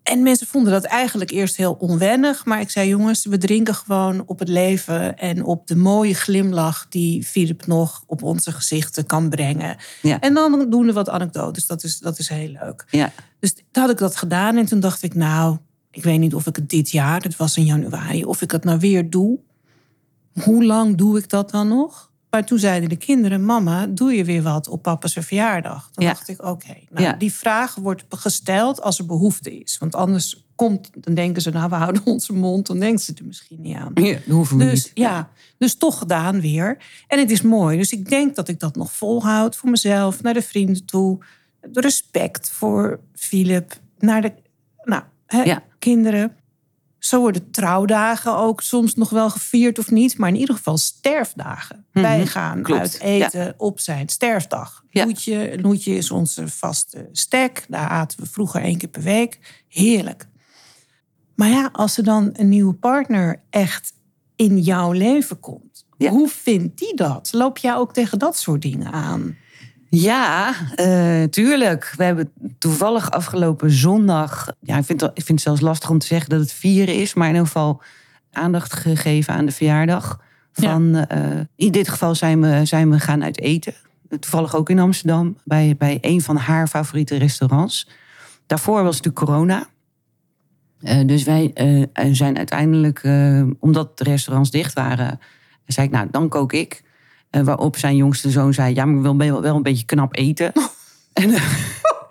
En mensen vonden dat eigenlijk eerst heel onwennig. Maar ik zei, jongens, we drinken gewoon op het leven en op de mooie glimlach die Philip nog op onze gezichten kan brengen. Ja. En dan doen we wat anekdotes. Dat is, dat is heel leuk. Ja. Dus toen had ik dat gedaan en toen dacht ik, nou, ik weet niet of ik het dit jaar, dat was in januari, of ik het nou weer doe. Hoe lang doe ik dat dan nog? Maar toen zeiden de kinderen, mama, doe je weer wat op papa's verjaardag? Ja. dacht ik, oké, nou, Ja. die vraag wordt gesteld als er behoefte is. Want anders komt, dan denken ze, nou, we houden <laughs> onze mond, dan denken ze er misschien niet aan. Ja, dat hoeven we Dus niet. ja, dus toch gedaan weer. En het is mooi. Dus ik denk dat ik dat nog volhoud voor mezelf, naar de vrienden toe. Respect voor Philip, naar de nou, hè, Ja. kinderen. Zo worden trouwdagen ook soms nog wel gevierd of niet. Maar in ieder geval sterfdagen. Wij gaan Mhm. klopt. uit eten op zijn sterfdag. Ja. Loetje, Loetje is onze vaste stek. Daar aten we vroeger één keer per week. Heerlijk. Maar ja, als er dan een nieuwe partner echt in jouw leven komt. Ja. Hoe vindt die dat? Loop jij ook tegen dat soort dingen aan? Ja, eh, tuurlijk. We hebben toevallig afgelopen zondag. Ja, ik vind, het, ik vind het zelfs lastig om te zeggen dat het vieren is, maar in ieder geval aandacht gegeven aan de verjaardag. Van, eh, in dit geval zijn we, zijn we gaan uit eten. Toevallig ook in Amsterdam, bij, bij een van haar favoriete restaurants. Daarvoor was natuurlijk corona. Eh, dus wij zijn uiteindelijk, omdat de restaurants dicht waren, zei ik, nou, dan kook ik. Eh, waarop zijn jongste zoon zei, ja, maar ik wil wel, wel een beetje knap eten. <laughs> en, eh,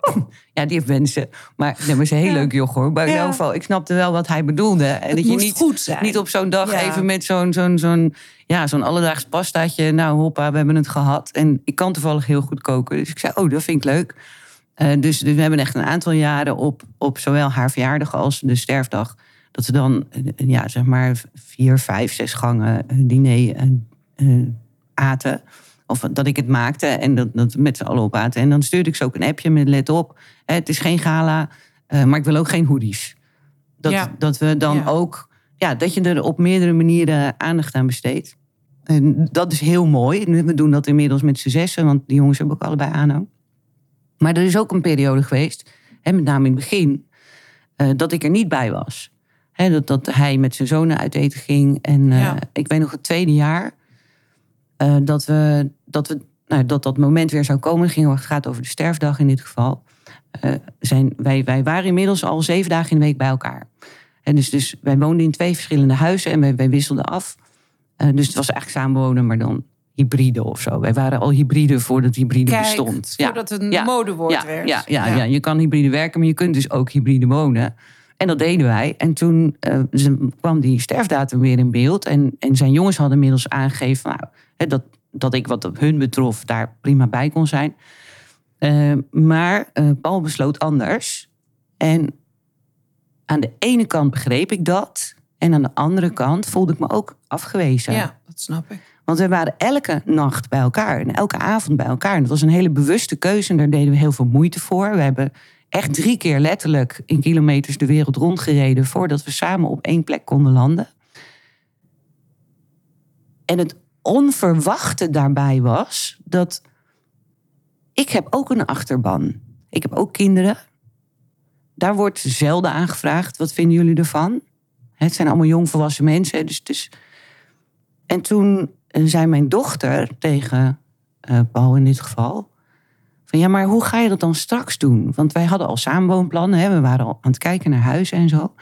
<laughs> ja, die heeft wensen. Maar dat was een heel Ja. leuk joch hoor. Maar in Ja. ieder geval, ik snapte wel wat hij bedoelde. En Het dat je niet, goed zijn. niet op zo'n dag Ja. even met zo'n zo'n zo'n ja, zo'n alledaags pastaatje. Nou, hoppa, we hebben het gehad. En ik kan toevallig heel goed koken. Dus ik zei, oh, dat vind ik leuk. Eh, dus, dus we hebben echt een aantal jaren op, op zowel haar verjaardag als de sterfdag. Dat ze dan, ja, zeg maar, vier, vijf, zes gangen diner aten. Of dat ik het maakte en dat, dat met z'n allen opaten. En dan stuurde ik ze ook een appje met let op. hè, Het is geen gala, eh, maar ik wil ook geen hoodies. Dat, Ja. dat we dan Ja. ook, ja, dat je er op meerdere manieren aandacht aan besteedt. En dat is heel mooi. We doen dat inmiddels met z'n zessen, want die jongens hebben ook allebei aanhang. Maar er is ook een periode geweest, hè, met name in het begin, eh, dat ik er niet bij was. Hè, dat, dat hij met zijn zonen uit eten ging. En eh, Ja. ik weet nog het tweede jaar eh, dat, we, dat, we, nou, dat dat moment weer zou komen. Ging, het gaat over de sterfdag in dit geval. Eh, zijn, wij, wij waren inmiddels al zeven dagen in de week bij elkaar. En dus, dus wij woonden in twee verschillende huizen en wij, wij wisselden af. Eh, dus het was eigenlijk samenwonen, maar dan hybride of zo. Wij waren al hybride voordat hybride Kijk, bestond. voordat het een Ja. modewoord ja, werd. Ja, ja, ja. je kan hybride werken, maar je kunt dus ook hybride wonen. En dat deden wij. En toen eh, kwam die sterfdatum weer in beeld. En, en zijn jongens hadden inmiddels aangegeven nou, hè, dat, dat ik wat hun betrof daar prima bij kon zijn. Eh, maar eh, Paul besloot anders. En aan de ene kant begreep ik dat. En aan de andere kant voelde ik me ook afgewezen. Ja, dat snap ik. Want we waren elke nacht bij elkaar en elke avond bij elkaar. En dat was een hele bewuste keuze en daar deden we heel veel moeite voor. We hebben echt drie keer letterlijk in kilometers de wereld rondgereden voordat we samen op één plek konden landen. En het onverwachte daarbij was dat ik heb ook een achterban. Ik heb ook kinderen. Daar wordt zelden aan gevraagd. Wat vinden jullie ervan? Het zijn allemaal jongvolwassen mensen. Dus, dus... En toen eh, zei mijn dochter tegen eh, Paul in dit geval... van ja, maar hoe ga je dat dan straks doen? Want wij hadden al samenwoonplannen. Hè? We waren al aan het kijken naar huizen en zo.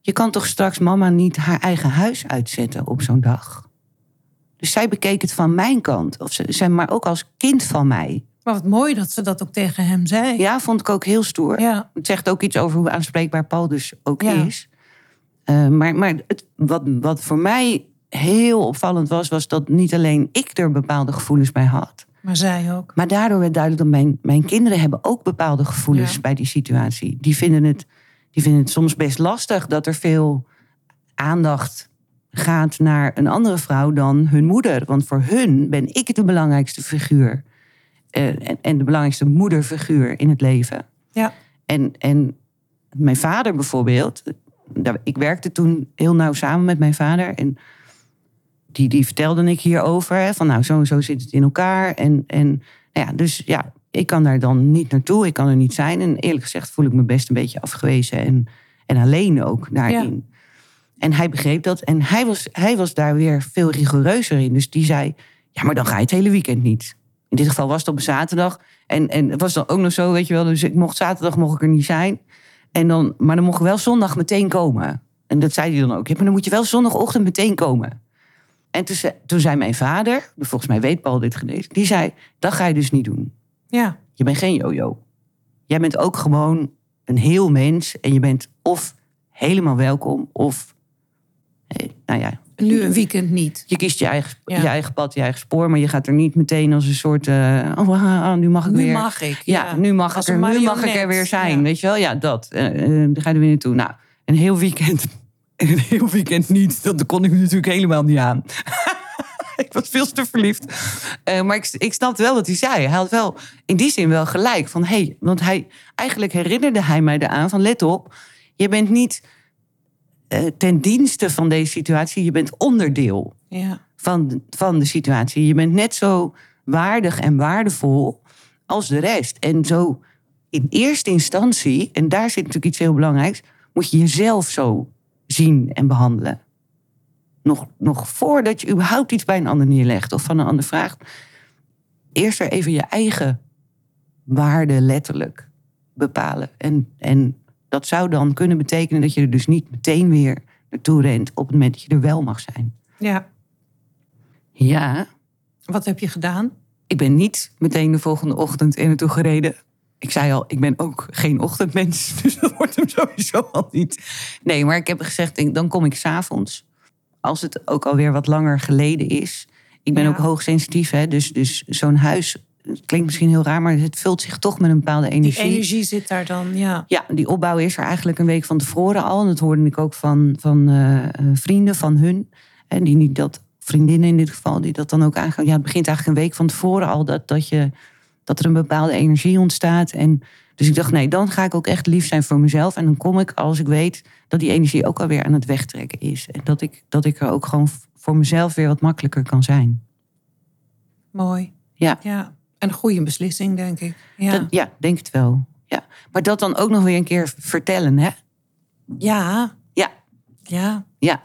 Je kan toch straks mama niet haar eigen huis uitzetten op zo'n dag? Dus zij bekeek het van mijn kant. Of ze maar ook als kind van mij. Maar wat mooi dat ze dat ook tegen hem zei. Ja, vond ik ook heel stoer. Ja. Het zegt ook iets over hoe aanspreekbaar Paul dus ook Ja. is. Eh, maar maar het, wat, wat voor mij heel opvallend was, was dat niet alleen ik er bepaalde gevoelens bij had. Maar zij ook. Maar daardoor werd duidelijk dat mijn, mijn kinderen hebben ook bepaalde gevoelens Ja. bij die situatie. Die vinden, het, die vinden het soms best lastig dat er veel aandacht gaat naar een andere vrouw dan hun moeder. Want voor hun ben ik de belangrijkste figuur. eh, en, en de belangrijkste moederfiguur in het leven. Ja. En, en mijn vader bijvoorbeeld, ik werkte toen heel nauw samen met mijn vader. En die, die vertelde ik hierover. Hè, van nou, zo en zo zit het in elkaar. En, en nou ja, dus ja, ik kan daar dan niet naartoe, ik kan er niet zijn. En eerlijk gezegd voel ik me best een beetje afgewezen en, en alleen ook daarin. En hij begreep dat. En hij was, hij was daar weer veel rigoureuzer in. Dus die zei, ja, maar dan ga je het hele weekend niet. In dit geval was het op een zaterdag. En, en het was dan ook nog zo, weet je wel. Dus ik mocht zaterdag mocht ik er niet zijn. En dan, maar dan mocht ik wel zondag meteen komen. En dat zei hij dan ook. Ja, maar dan moet je wel zondagochtend meteen komen. En toen, zei- toen zei mijn vader, volgens mij weet Paul dit gelezen, die zei: Dat ga je dus niet doen. Ja. Je bent geen jojo. Jij bent ook gewoon een heel mens. En je bent of helemaal welkom, of. eh, Nou ja, Nu een weekend niet. je kiest je eigen, Ja. je eigen pad, je eigen spoor. Maar je gaat er niet meteen als een soort. eh, oh, ah, nu mag ik Nu weer. mag ik. Ja, nu mag, Als ik er, nu mag ik er weer zijn. Ja. Weet je wel? Ja, dat. Eh eh, daar ga je er weer naartoe. Nou, een heel weekend. <laughs> Een heel weekend niet. Dat kon ik natuurlijk helemaal niet aan. <laughs> ik was veel te verliefd. Eh, maar ik, ik snapte wel wat hij zei. Hij had wel in die zin wel gelijk. Van, hey, want hij, eigenlijk herinnerde hij mij eraan van... let op, je bent niet eh, ten dienste van deze situatie. Je bent onderdeel Ja. van, van de situatie. Je bent net zo waardig en waardevol als de rest. En zo in eerste instantie, en daar zit natuurlijk iets heel belangrijks, moet je jezelf zo zien en behandelen. Nog, nog voordat je überhaupt iets bij een ander neerlegt of van een ander vraagt. Eerst er even je eigen waarde letterlijk bepalen. En, en dat zou dan kunnen betekenen dat je er dus niet meteen weer naartoe rent op het moment dat je er wel mag zijn. ja. Ja, Wat heb je gedaan? ik ben niet meteen de volgende ochtend er naartoe gereden. Ik zei al, ik ben ook geen ochtendmens, <laughs> dus dat wordt hem sowieso al niet. Nee, maar ik heb gezegd, dan kom ik s'avonds. Als het ook alweer wat langer geleden is. Ik ben Ja. ook hoogsensitief, hè, dus, dus zo'n huis, het klinkt misschien heel raar, maar het vult zich toch met een bepaalde Die energie. energie zit daar dan, ja. Ja, die opbouw is er eigenlijk een week van tevoren al. En dat hoorde ik ook van, van eh, eh, vrienden van hun. En die niet dat, vriendinnen in dit geval, die dat dan ook aangaan. Ja, het begint eigenlijk een week van tevoren al dat, dat, je, dat er een bepaalde energie ontstaat. En dus ik dacht, nee, dan ga ik ook echt lief zijn voor mezelf. En dan kom ik als ik weet dat die energie ook alweer aan het wegtrekken is. En dat ik, dat ik er ook gewoon voor mezelf weer wat makkelijker kan zijn. Mooi. Ja. Ja. En een goede beslissing, denk ik. Ja. Dat, ja, denk het wel. Ja. Maar dat dan ook nog weer een keer vertellen, hè? ja. Ja, Ja. Ja.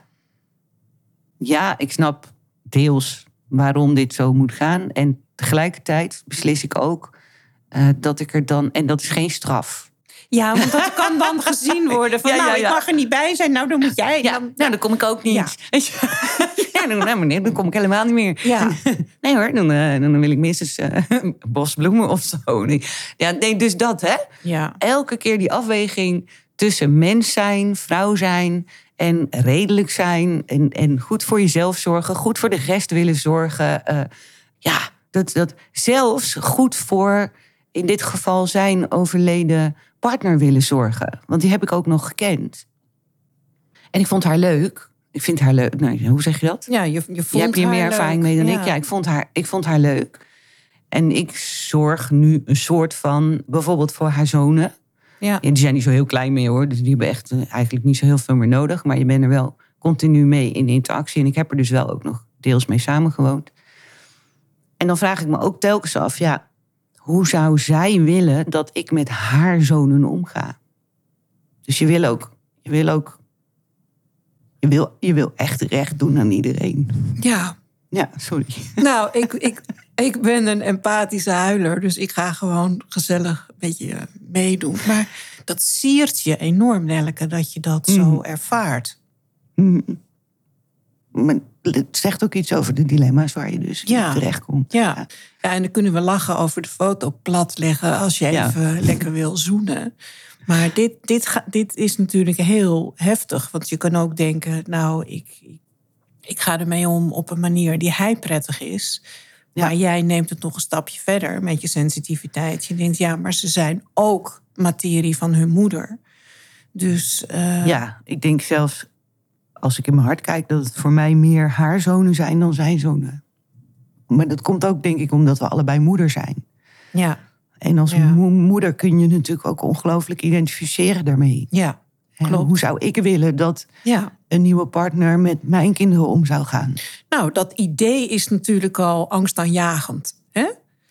Ja, ik snap deels waarom dit zo moet gaan. En tegelijkertijd beslis ik ook eh, dat ik er dan. En dat is geen straf. Ja, want dat kan dan gezien <laughs> worden. Van, Ja, nou, ja. ik mag er niet bij zijn. Nou, dan moet jij. Ja, dan, nou, dan kom ik ook niet. Ja. Dan, <laughs> nou, meneer, dan kom ik helemaal niet meer. Ja. <laughs> Nee hoor, dan, eh, dan wil ik minstens eh, een bos bloemen of zo. Nee. Ja, nee, dus dat hè. ja. elke keer die afweging tussen mens zijn, vrouw zijn en redelijk zijn en, en goed voor jezelf zorgen, goed voor de rest willen zorgen. ja, dat, dat zelfs goed voor in dit geval zijn overleden partner willen zorgen. Want die heb ik ook nog gekend. En ik vond haar leuk. Ik vind haar leuk. Nou, hoe zeg je dat? Ja, je, je vond Je hebt hier meer ervaring leuk. mee dan ik. Ja, ik vond, haar, ik vond haar leuk. En ik zorg nu een soort van, bijvoorbeeld voor haar zonen. Ja. Ja, die zijn niet zo heel klein meer hoor. Dus die hebben echt eh, eigenlijk niet zo heel veel meer nodig. Maar je bent er wel continu mee in interactie. En ik heb er dus wel ook nog deels mee samengewoond. En dan vraag ik me ook telkens af, ja, hoe zou zij willen dat ik met haar zonen omga? Dus je wil ook, je wil ook, je wil, je wil echt recht doen aan iedereen. ja. Ja, sorry. Nou, ik, ik, ik ben een empathische huiler. Dus ik ga gewoon gezellig een beetje meedoen. Maar dat siert je enorm, Nelke, dat je dat zo Mhm. ervaart. Maar het zegt ook iets over de dilemma's waar je dus Ja. terechtkomt. Ja. ja, en dan kunnen we lachen over de foto platleggen als je Ja. even lekker wil zoenen. Maar dit, dit, ga- dit is natuurlijk heel heftig. Want je kan ook denken, nou, ik, ik, ga ermee om op een manier die hij prettig is. Maar jij neemt het nog een stapje verder met je sensitiviteit. Je denkt, ja, maar ze zijn ook materie van hun moeder. Dus eh, Ja, ik denk zelfs als ik in mijn hart kijk dat het voor mij meer haar zonen zijn dan zijn zonen. Maar dat komt ook denk ik omdat we allebei moeder zijn. ja, En als Ja. mo- moeder kun je natuurlijk ook ongelooflijk identificeren daarmee. ja, En Klopt. Hoe zou ik willen dat ja. een nieuwe partner met mijn kinderen om zou gaan? Nou, dat idee is natuurlijk al angstaanjagend. Hè?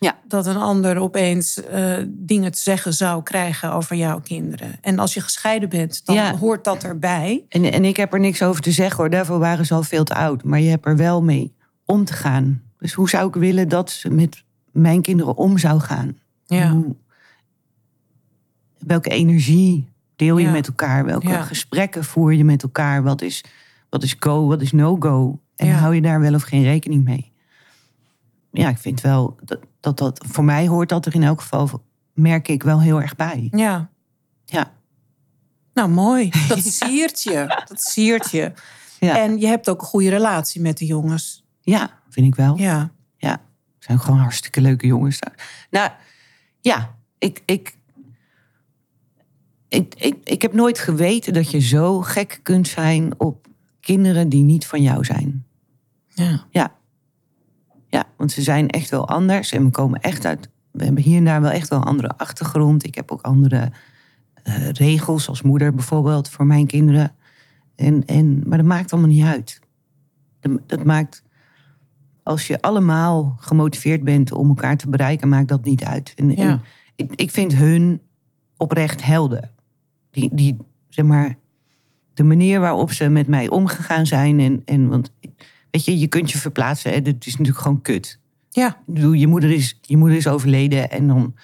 Ja. Dat een ander opeens eh, dingen te zeggen zou krijgen over jouw kinderen. En als je gescheiden bent, dan Ja. hoort dat erbij. En, en ik heb er niks over te zeggen hoor. Daarvoor waren ze al veel te oud. Maar je hebt er wel mee om te gaan. Dus hoe zou ik willen dat ze met mijn kinderen om zou gaan? Ja. Hoe- welke energie deel je Ja. met elkaar? Welke Ja. gesprekken voer je met elkaar? Wat is, wat is go, wat is no-go? En hou je daar wel of geen rekening mee? Ja, ik vind wel dat, dat dat... Voor mij hoort dat er in elk geval, merk ik, wel heel erg bij. Ja. Ja. Nou, mooi. <laughs> Dat siert je. Dat siert je. Ja. En je hebt ook een goede relatie met de jongens. Ja, vind ik wel. Ja. Ja, zijn gewoon hartstikke leuke jongens. daar. Nou, ja, ik, ik, ik, ik, ik heb nooit geweten dat je zo gek kunt zijn op kinderen die niet van jou zijn. Ja. Ja. Ja, want ze zijn echt wel anders en we komen echt uit. We hebben hier en daar wel echt wel een andere achtergrond. Ik heb ook andere eh, regels als moeder bijvoorbeeld voor mijn kinderen. En, en, maar dat maakt allemaal niet uit. Dat, dat maakt, als je allemaal gemotiveerd bent om elkaar te bereiken, maakt dat niet uit. En, Ja. en ik, ik vind hun oprecht helden. Die, die, zeg maar, de manier waarop ze met mij omgegaan zijn. En, en want weet je, je kunt je verplaatsen. Hè, het is natuurlijk gewoon kut. Ja. Bedoel, je moeder is, je moeder is overleden en dan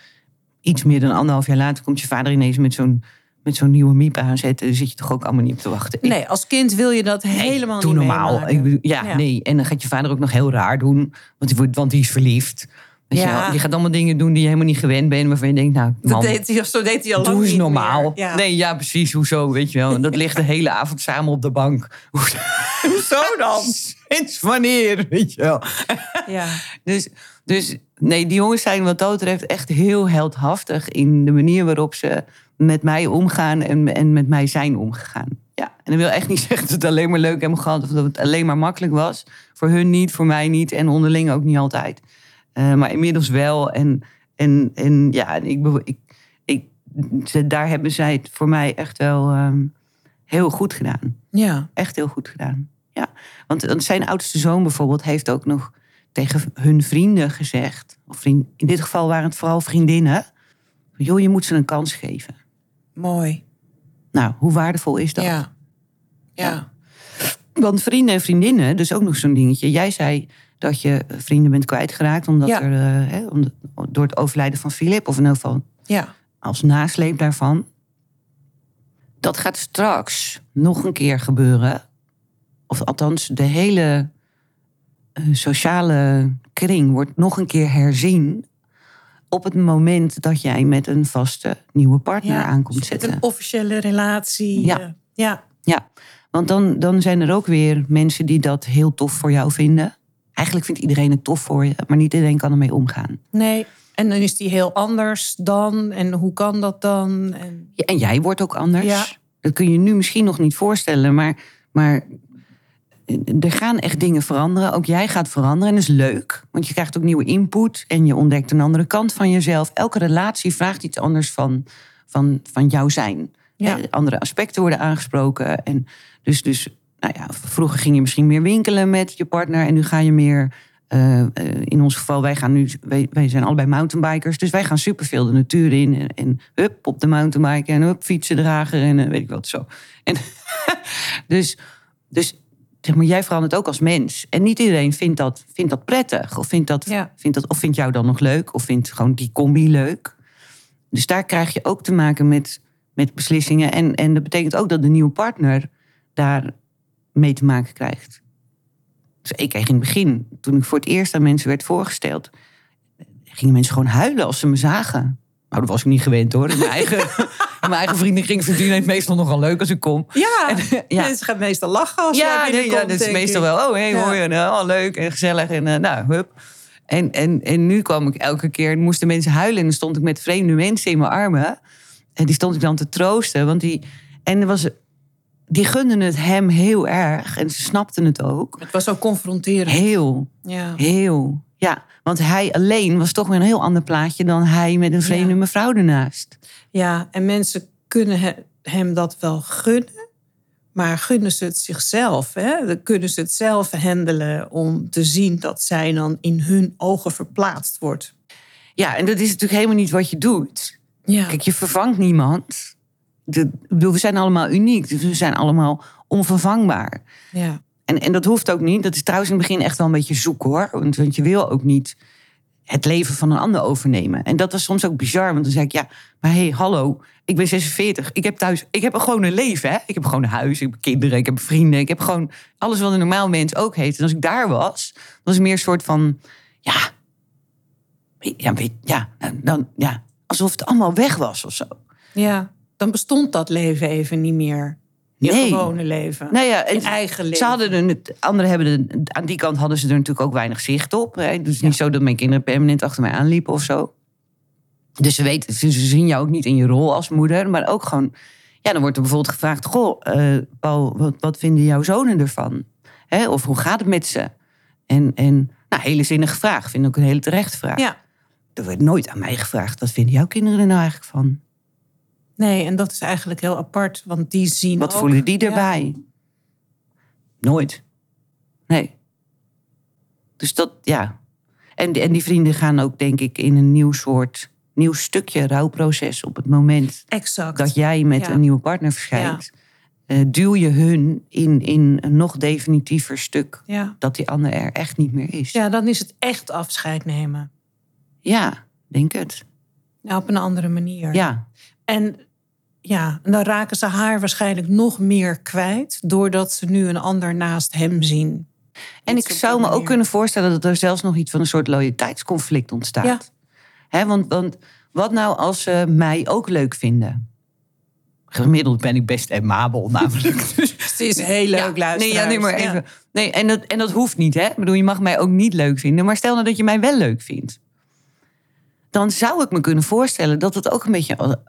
iets meer dan anderhalf jaar later komt je vader ineens met zo'n met zo'n nieuwe miep aanzetten. Daar zit je toch ook allemaal niet op te wachten. Ik- Nee, als kind wil je dat helemaal doe niet normaal. Ik bedoel, ja, Ja. nee. En dan gaat je vader ook nog heel raar doen. Want die, wordt, want die is verliefd. Je, Ja. je gaat allemaal dingen doen die je helemaal niet gewend bent. Waarvan je denkt, nou, Dat man, deed hij, zo deed hij al doe eens niet normaal. Ja. Nee, ja, precies. Hoezo, weet je wel. En dat ligt de hele avond samen op de bank. <laughs> Hoezo dan? Sinds wanneer, weet je wel. Ja. <laughs> Dus, dus nee, die jongens zijn wat dat betreft echt heel heldhaftig in de manier waarop ze met mij omgaan en, en met mij zijn omgegaan. Ja, en dat wil echt niet <laughs> zeggen dat het alleen maar leuk hebben gehad of dat het alleen maar makkelijk was. Voor hun niet, voor mij niet en onderling ook niet altijd. Eh, maar inmiddels wel. En, en, en ja, ik, ik, ik, daar hebben zij het voor mij echt wel ehm, heel goed gedaan ja. echt heel goed gedaan. Ja, want want zijn oudste zoon bijvoorbeeld heeft ook nog tegen hun vrienden gezegd, of vriend, in dit geval waren het vooral vriendinnen, joh, je moet ze een kans geven. Mooi. Nou, hoe waardevol is dat? Ja. Ja. Want vrienden en vriendinnen, dus ook nog zo'n dingetje. Jij zei dat je vrienden bent kwijtgeraakt omdat Ja. er, eh, hè, om de- door het overlijden van Filip, of in ieder geval Ja. als nasleep daarvan. Dat gaat straks nog een keer gebeuren. Of althans, de hele eh, sociale kring wordt nog een keer herzien. Op het moment dat jij met een vaste nieuwe partner ja. aankomt Dus met zitten. Een officiële relatie. Ja. eh, Ja. Ja, want dan, dan zijn er ook weer mensen die dat heel tof voor jou vinden. Eigenlijk vindt iedereen het tof voor je, maar niet iedereen kan ermee omgaan. Nee. En dan is die heel anders dan. En hoe kan dat dan? En... Ja, en jij wordt ook anders. Ja. Dat kun je nu misschien nog niet voorstellen, maar, maar er gaan echt dingen veranderen. Ook jij gaat veranderen en dat is leuk, want je krijgt ook nieuwe input en je ontdekt een andere kant van jezelf. Elke relatie vraagt iets anders van, van, van jouw zijn. Ja. Eh, Andere aspecten worden aangesproken. En dus, dus nou ja, vroeger ging je misschien meer winkelen met je partner en nu ga je meer. eh, eh, in ons geval, wij, gaan nu, wij, wij zijn allebei mountainbikers. Dus wij gaan superveel de natuur in. En, en hup, op de mountainbike. En hup, fietsendrager. En eh, weet ik wat zo. En <laughs> dus, dus zeg maar, jij verandert ook als mens. En niet iedereen vindt dat, vindt dat prettig. Of vindt, dat, Ja. vindt dat, of vindt jou dan nog leuk. Of vindt gewoon die combi leuk. Dus daar krijg je ook te maken met, met beslissingen. En, en dat betekent ook dat de nieuwe partner daar mee te maken krijgt. Dus ik kreeg in het begin, toen ik voor het eerst aan mensen werd voorgesteld, gingen mensen gewoon huilen als ze me zagen. Nou, dat was ik niet gewend hoor. Mijn eigen, <laughs> mijn eigen vriendenkring iedereen het meestal nogal leuk als ik kom. Ja. En, ja. Mensen gaan meestal lachen als Ja, nee, binnenkomt, ja, dat is meestal ik. wel, oh, hoi, en, eh, oh, leuk en gezellig. En uh, nou, hup. En, en, en nu kwam ik elke keer, moesten mensen huilen... en dan stond ik met vreemde mensen in mijn armen. En die stond ik dan te troosten. Want die, en er was, die gunden het hem heel erg. En ze snapten het ook. Het was ook confronterend. Heel, Ja. heel. Ja, want hij alleen was toch weer een heel ander plaatje... dan hij met een vreemde Ja. mevrouw ernaast. ja, en mensen kunnen he- hem dat wel gunnen. Maar gunnen ze het zichzelf? Hè? Dan kunnen ze het zelf handelen om te zien dat zij dan in hun ogen verplaatst wordt. Ja, en dat is natuurlijk helemaal niet wat je doet. Ja. Kijk, je vervangt niemand. De, bedoel, we zijn allemaal uniek. Dus we zijn allemaal onvervangbaar. ja. En, en dat hoeft ook niet. Dat is trouwens in het begin echt wel een beetje zoek hoor. Want, want je wil ook niet het leven van een ander overnemen. En dat was soms ook bizar. Want dan zei ik, ja, maar hé, hey, hallo. Ik ben 46. Ik heb thuis, ik heb gewoon een leven. Hè? Ik heb gewoon een huis, ik heb kinderen, ik heb vrienden. Ik heb gewoon alles wat een normaal mens ook heeft. En als ik daar was, was het meer een soort van, ja, ja, weet, ja, dan, ja, alsof het allemaal weg was of zo. ja. Dan bestond dat leven even niet meer. Je Nee. gewone leven. Nou ja, het- eigen leven. Ze hadden er, het- anderen hebben er, aan die kant hadden ze er natuurlijk ook weinig zicht op. Hè. Het is niet zo dat mijn kinderen permanent achter mij aanliepen of zo. Dus ze weten, ze, zien jou ook niet in je rol als moeder, maar ook gewoon, ja, dan wordt er bijvoorbeeld gevraagd: Goh, eh, Paul, wat, wat vinden jouw zonen ervan? Hè? Of hoe gaat het met ze? En, en nou, hele zinnige vraag, vind ik ook een hele terechte vraag. Ja. Er werd nooit aan mij gevraagd: wat vinden jouw kinderen er nou eigenlijk van? Nee, en dat is eigenlijk heel apart. Want die zien Wat ook- voelen die Ja. erbij? Nooit. Nee. Dus dat, ja. En, en die vrienden gaan ook, denk ik, in een nieuw soort, nieuw stukje rouwproces op het moment Exact. dat jij met Ja. een nieuwe partner verschijnt. eh, duw je hun in, in een nog definitiever stuk dat die ander er echt niet meer is. ja, dan is het echt afscheid nemen. Ja, denk het. Ja, op een andere manier. Ja, En ja, en dan raken ze haar waarschijnlijk nog meer kwijt... doordat ze nu een ander naast hem zien. En Iets ik zou me ook kunnen voorstellen dat er zelfs nog iets van een soort loyaliteitsconflict ontstaat. Ja. Hè, want, want wat nou als ze mij ook leuk vinden? Gemiddeld ben ik best amabel namelijk. <laughs> Dus, Het is heel leuk, ja, nee, ja, nee, maar even. Nee, en, dat, en dat hoeft niet, hè? Ik bedoel, je mag mij ook niet leuk vinden. Maar stel nou dat je mij wel leuk vindt. Dan zou ik me kunnen voorstellen dat het ook een beetje...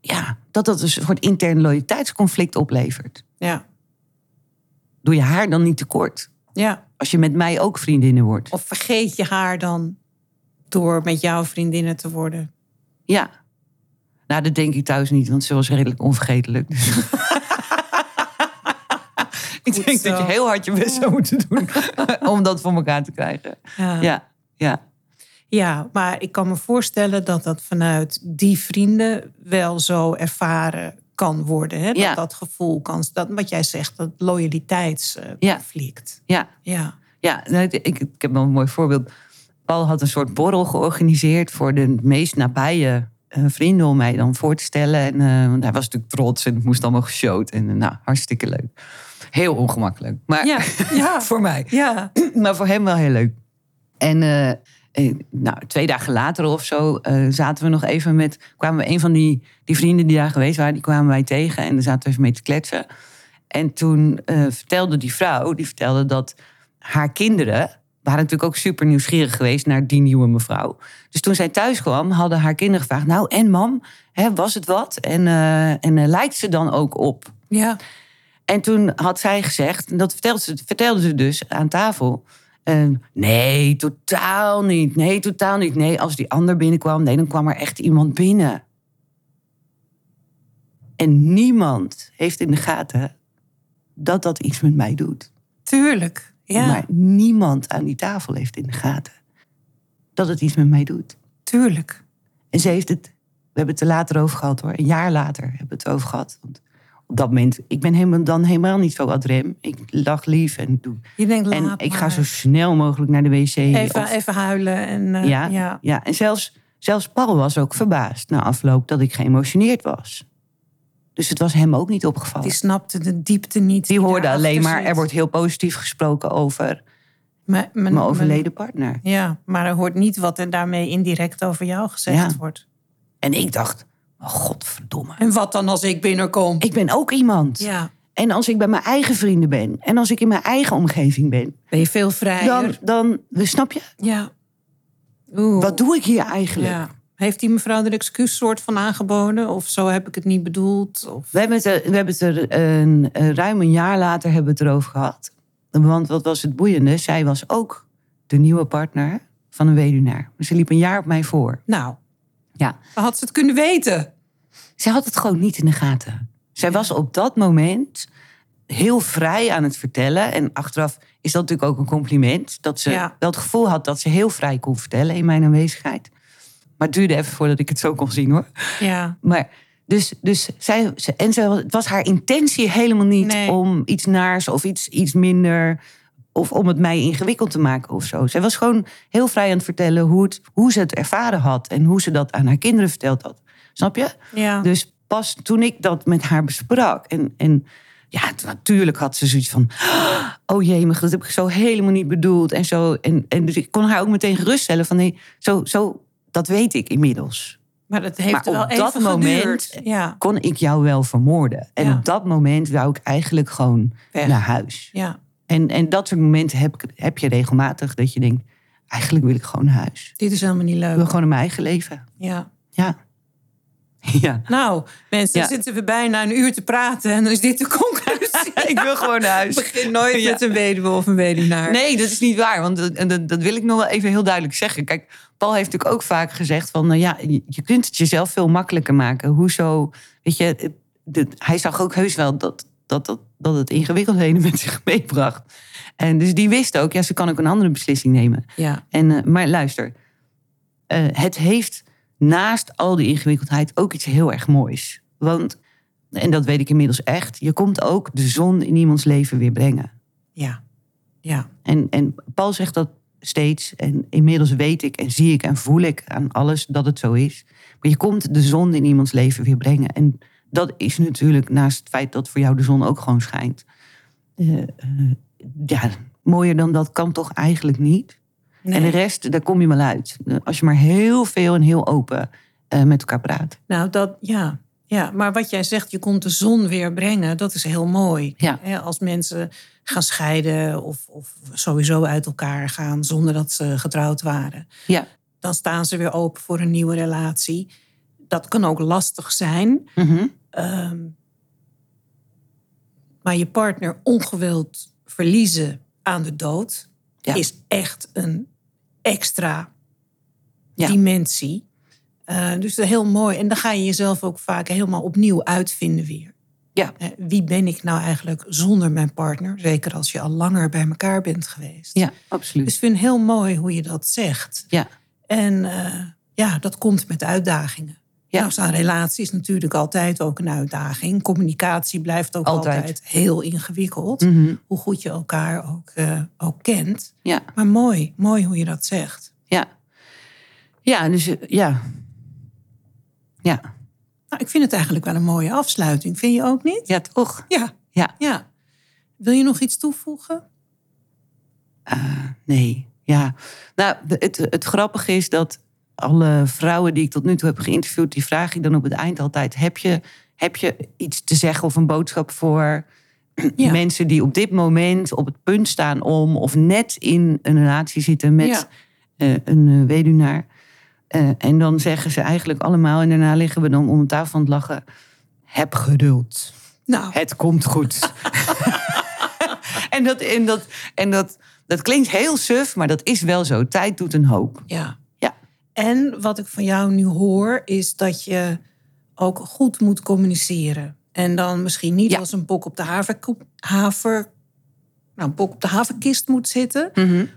Ja, dat dat een soort intern loyaliteitsconflict oplevert. Ja. Doe je haar dan niet tekort? ja. Als je met mij ook vriendinnen wordt. Of vergeet je haar dan door met jouw vriendinnen te worden? Ja. Nou, dat denk ik thuis niet, want ze was redelijk onvergetelijk. Dus. <laughs> ik denk zo. dat je heel hard je best zou moeten doen <laughs> om dat voor elkaar te krijgen. Ja. Ja, ja. Ja, maar ik kan me voorstellen dat dat vanuit die vrienden wel zo ervaren kan worden. Hè? Dat Ja. dat gevoel kan, dat, wat jij zegt, dat loyaliteitsconflict. ja. Ja. Ja, nou, ik, ik, heb wel een mooi voorbeeld. Paul had een soort borrel georganiseerd voor de meest nabije eh, vrienden om mij dan voor te stellen. En, eh, want hij was natuurlijk trots en het moest allemaal geshowd. En eh, nou, hartstikke leuk. Heel ongemakkelijk. Maar Ja, <laughs> ja. voor mij. Ja. <clears throat> maar voor hem wel heel leuk. En eh, eh, nou, twee dagen later of zo eh, zaten we nog even met... kwamen we een van die, die vrienden die daar geweest waren... die kwamen wij tegen en daar zaten we even mee te kletsen. En toen eh, vertelde die vrouw, die vertelde dat haar kinderen... waren natuurlijk ook super nieuwsgierig geweest naar die nieuwe mevrouw. Dus toen zij thuis kwam, hadden haar kinderen gevraagd... nou, en mam, hè, was het wat? En, eh, en eh, lijkt ze dan ook op? Ja. En toen had zij gezegd, en dat vertelde ze, vertelde ze dus aan tafel. Eh, nee, totaal niet. Nee, totaal niet. Nee, als die ander binnenkwam, nee, dan kwam er echt iemand binnen. En niemand heeft in de gaten dat dat iets met mij doet. Tuurlijk. Ja, Maar niemand aan die tafel heeft in de gaten dat het iets met mij doet. tuurlijk. En ze heeft het, we hebben het er later over gehad hoor. Een jaar later hebben we het over gehad. Want op dat moment, ik ben helemaal, dan helemaal niet zo ad rem. Ik lach lief en ik doe. Je denkt, En ik ga zo snel mogelijk naar de wc. Even, of- even huilen. En, eh, ja, ja. ja. en zelfs, zelfs Paul was ook verbaasd na afloop dat ik geëmotioneerd was. Dus het was hem ook niet opgevallen. Die snapte de diepte niet. Die hoorde alleen maar, zit. er wordt heel positief gesproken over mijn- mijn overleden partner. Ja, maar er hoort niet wat er daarmee indirect over jou gezegd Ja. wordt. En ik dacht, oh, godverdomme. En wat dan als ik binnenkom? Ik ben ook iemand. Ja, En als ik bij mijn eigen vrienden ben. En als ik in mijn eigen omgeving ben. ben je veel vrijer. Dan, dan snap je, Ja. Oeh. wat doe ik hier eigenlijk? Ja. Heeft die mevrouw er excuus soort van aangeboden? Of zo heb ik het niet bedoeld? Of... We hebben het, er- we hebben het er een, een- ruim een jaar later hebben we het erover gehad. Want wat was het boeiende? Zij was ook de nieuwe partner van een weduwnaar. Ze liep een jaar op mij voor. Nou, Ja. had ze het kunnen weten? Ze had het gewoon niet in de gaten. Zij was op dat moment heel vrij aan het vertellen. En achteraf is dat natuurlijk ook een compliment. Dat ze Ja. wel het gevoel had dat ze heel vrij kon vertellen in mijn aanwezigheid. Maar het duurde even voordat ik het zo kon zien hoor. Ja. Maar dus, dus zij, en ze, het was haar intentie helemaal niet Nee. om iets naars of iets, iets minder. Of om het mij ingewikkeld te maken of zo. Zij was gewoon heel vrij aan het vertellen hoe, het, hoe ze het ervaren had. En hoe ze dat aan haar kinderen verteld had. Snap je? Ja. Dus pas toen ik dat met haar besprak. En, en ja, natuurlijk had ze zoiets van. Oh jee, maar dat heb ik zo helemaal niet bedoeld. En, zo, en, en dus ik kon haar ook meteen geruststellen van nee, zo, zo, dat weet ik inmiddels. maar dat heeft maar wel op even dat moment-. Ja. Kon ik jou wel vermoorden. En Ja. op dat moment wou ik eigenlijk gewoon Weg. naar huis. ja. En, en dat soort momenten heb, heb je regelmatig dat je denkt, eigenlijk wil ik gewoon naar huis. Dit is helemaal niet Ik wil leuk. gewoon in mijn eigen leven. Ja. Ja. <laughs> Ja. Nou, mensen, Ja. dan zitten we bijna een uur te praten en dan is dit de conclusie. <laughs> Ik wil gewoon naar huis. <laughs> Begin nooit Ja. met een weduwe of een weduwnaar. Nee, dat is niet waar. Want dat, dat, dat wil ik nog wel even heel duidelijk zeggen. Kijk, Paul heeft natuurlijk ook vaak gezegd van... Nou ja, je, je kunt het jezelf veel makkelijker maken. Hoezo? Weet je, het- het- hij zag ook heus wel dat, dat, dat, dat het ingewikkeldheden met zich meebracht. En dus die wist ook, ja, ze kan ook een andere beslissing nemen. Ja. En, eh, maar luister, eh, het heeft naast al die ingewikkeldheid ook iets heel erg moois. Want, en dat weet ik inmiddels echt... je komt ook de zon in iemands leven weer brengen. Ja. Ja. En, en Paul zegt dat steeds. En inmiddels weet ik en zie ik en voel ik aan alles dat het zo is. Maar je komt de zon in iemands leven weer brengen. En dat is natuurlijk naast het feit dat voor jou de zon ook gewoon schijnt. eh, eh, ja, mooier dan dat kan toch eigenlijk niet. Nee. En de rest, daar kom je wel uit. Als je maar heel veel en heel open eh, met elkaar praat. Nou, dat, ja. ja. Maar wat jij zegt, je komt de zon weer brengen, dat is heel mooi. Ja. Als mensen gaan scheiden of, of sowieso uit elkaar gaan zonder dat ze getrouwd waren. Ja. Dan staan ze weer open voor een nieuwe relatie. Dat kan ook lastig zijn. Mhm. Ehm, maar je partner ongewild verliezen aan de dood Ja. is echt een extra Ja. dimensie. Eh, dus heel mooi. En dan ga je jezelf ook vaak helemaal opnieuw uitvinden weer. Ja. Eh, Wie ben ik nou eigenlijk zonder mijn partner? Zeker als je al langer bij elkaar bent geweest. ja, absoluut. Dus ik vind het heel mooi hoe je dat zegt. Ja. En eh, ja, dat komt met uitdagingen. Ja. Nou, zo'n relatie is natuurlijk altijd ook een uitdaging. Communicatie blijft ook Altijd. altijd, heel ingewikkeld. Mhm. Hoe goed je elkaar ook, eh, ook kent. Ja. Maar mooi, mooi hoe je dat zegt. Ja. Ja, dus eh, ja. Ja. Nou, ik vind het eigenlijk wel een mooie afsluiting. Vind je ook niet? Ja, toch? Ja. Ja. ja. Wil je nog iets toevoegen? Nee, ja. Nou, het, het grappige is dat alle vrouwen die ik tot nu toe heb geïnterviewd, die vraag ik dan op het eind altijd: heb je, heb je iets te zeggen of een boodschap voor Ja. <clears throat> mensen die op dit moment op het punt staan om of net in een relatie zitten met Ja. eh, een eh, weduwnaar? Eh, en dan zeggen ze eigenlijk allemaal, en daarna liggen we dan om de tafel aan het lachen: heb geduld. Nou, Het komt goed. <laughs> en dat, en dat, en dat, dat klinkt heel suf, maar dat is wel zo. Tijd doet een hoop. ja. En wat ik van jou nu hoor, is dat je ook goed moet communiceren. En dan misschien niet Ja. als een bok op de haverkoep- haver, nou, bok op de haverkist moet zitten.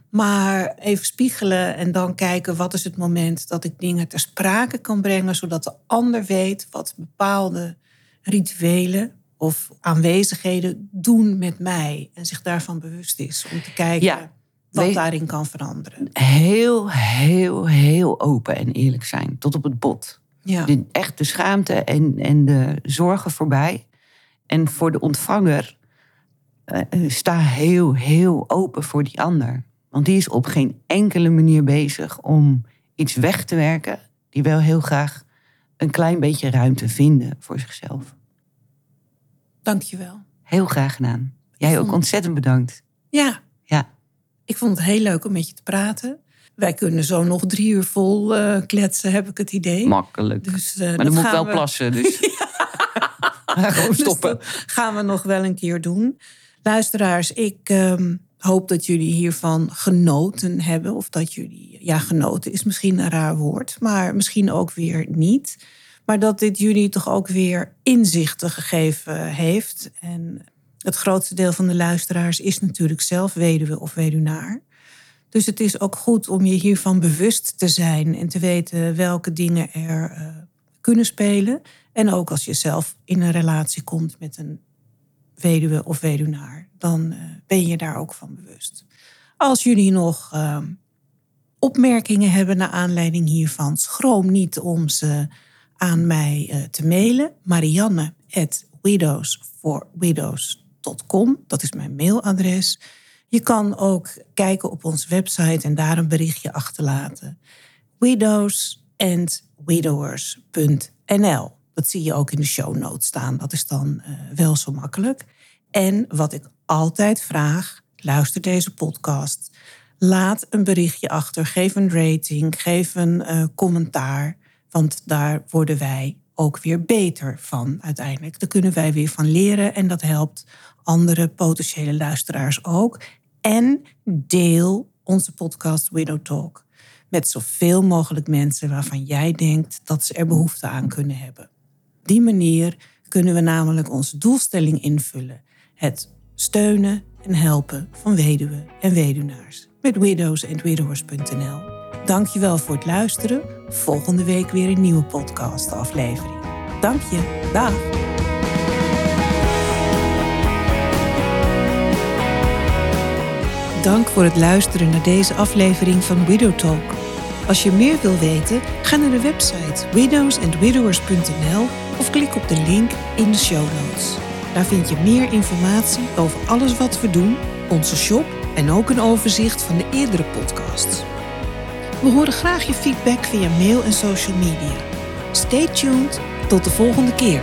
Maar even spiegelen en dan kijken wat is het moment dat ik dingen ter sprake kan brengen, zodat de ander weet wat bepaalde rituelen of aanwezigheden doen met mij en zich daarvan bewust is om te kijken Ja. Wat daarin kan veranderen. Heel, heel, heel open en eerlijk zijn. Tot op het bot. Ja. De, echt de schaamte en, en de zorgen voorbij. En voor de ontvanger eh, sta heel, heel open voor die ander. Want die is op geen enkele manier bezig om iets weg te werken. Die wil heel graag een klein beetje ruimte vinden voor zichzelf. Dankjewel. Heel graag gedaan. Jij ook ontzettend bedankt. Ja, ik vond het heel leuk om met je te praten. Wij kunnen zo nog drie uur vol eh, kletsen, heb ik het idee. makkelijk. Dus, eh, maar dat dan moet ik wel we- plassen, <laughs> dus. <laughs> Gewoon Dus stoppen. dat gaan we nog wel een keer doen. Luisteraars, ik ehm, hoop dat jullie hiervan genoten hebben. Of dat jullie, ja, genoten is misschien een raar woord, maar misschien ook weer niet. Maar dat dit jullie toch ook weer inzichten gegeven heeft. En het grootste deel van de luisteraars is natuurlijk zelf weduwe of weduwnaar. Dus het is ook goed om je hiervan bewust te zijn en te weten welke dingen er uh, kunnen spelen. En ook als je zelf in een relatie komt met een weduwe of weduwnaar, dan uh, ben je daar ook van bewust. Als jullie nog uh, opmerkingen hebben naar aanleiding hiervan, schroom niet om ze aan mij uh, te mailen. Marianne at dat is mijn mailadres. Je kan ook kijken op onze website en daar een berichtje achterlaten. widowsandwidowers.nl. Dat zie je ook in de show notes staan. Dat is dan uh, wel zo makkelijk. En wat ik altijd vraag, luister deze podcast. Laat een berichtje achter, geef een rating, geef een uh, commentaar. Want daar worden wij ook weer beter van uiteindelijk. Daar kunnen wij weer van leren en dat helpt andere potentiële luisteraars ook. En deel onze podcast Widow Talk met zoveel mogelijk mensen waarvan jij denkt dat ze er behoefte aan kunnen hebben. Op die manier kunnen we namelijk onze doelstelling invullen: het steunen en helpen van weduwen en weduwnaars met widows en widowers.nl. Dankjewel voor het luisteren. Volgende week weer een nieuwe podcast aflevering. Dank je. Dag. Dank voor het luisteren naar deze aflevering van Widow Talk. Als je meer wil weten, ga naar de website widowsandwidowers.nl of klik op de link in de show notes. Daar vind je meer informatie over alles wat we doen, onze shop en ook een overzicht van de eerdere podcasts. We horen graag je feedback via mail en social media. Stay tuned, tot de volgende keer.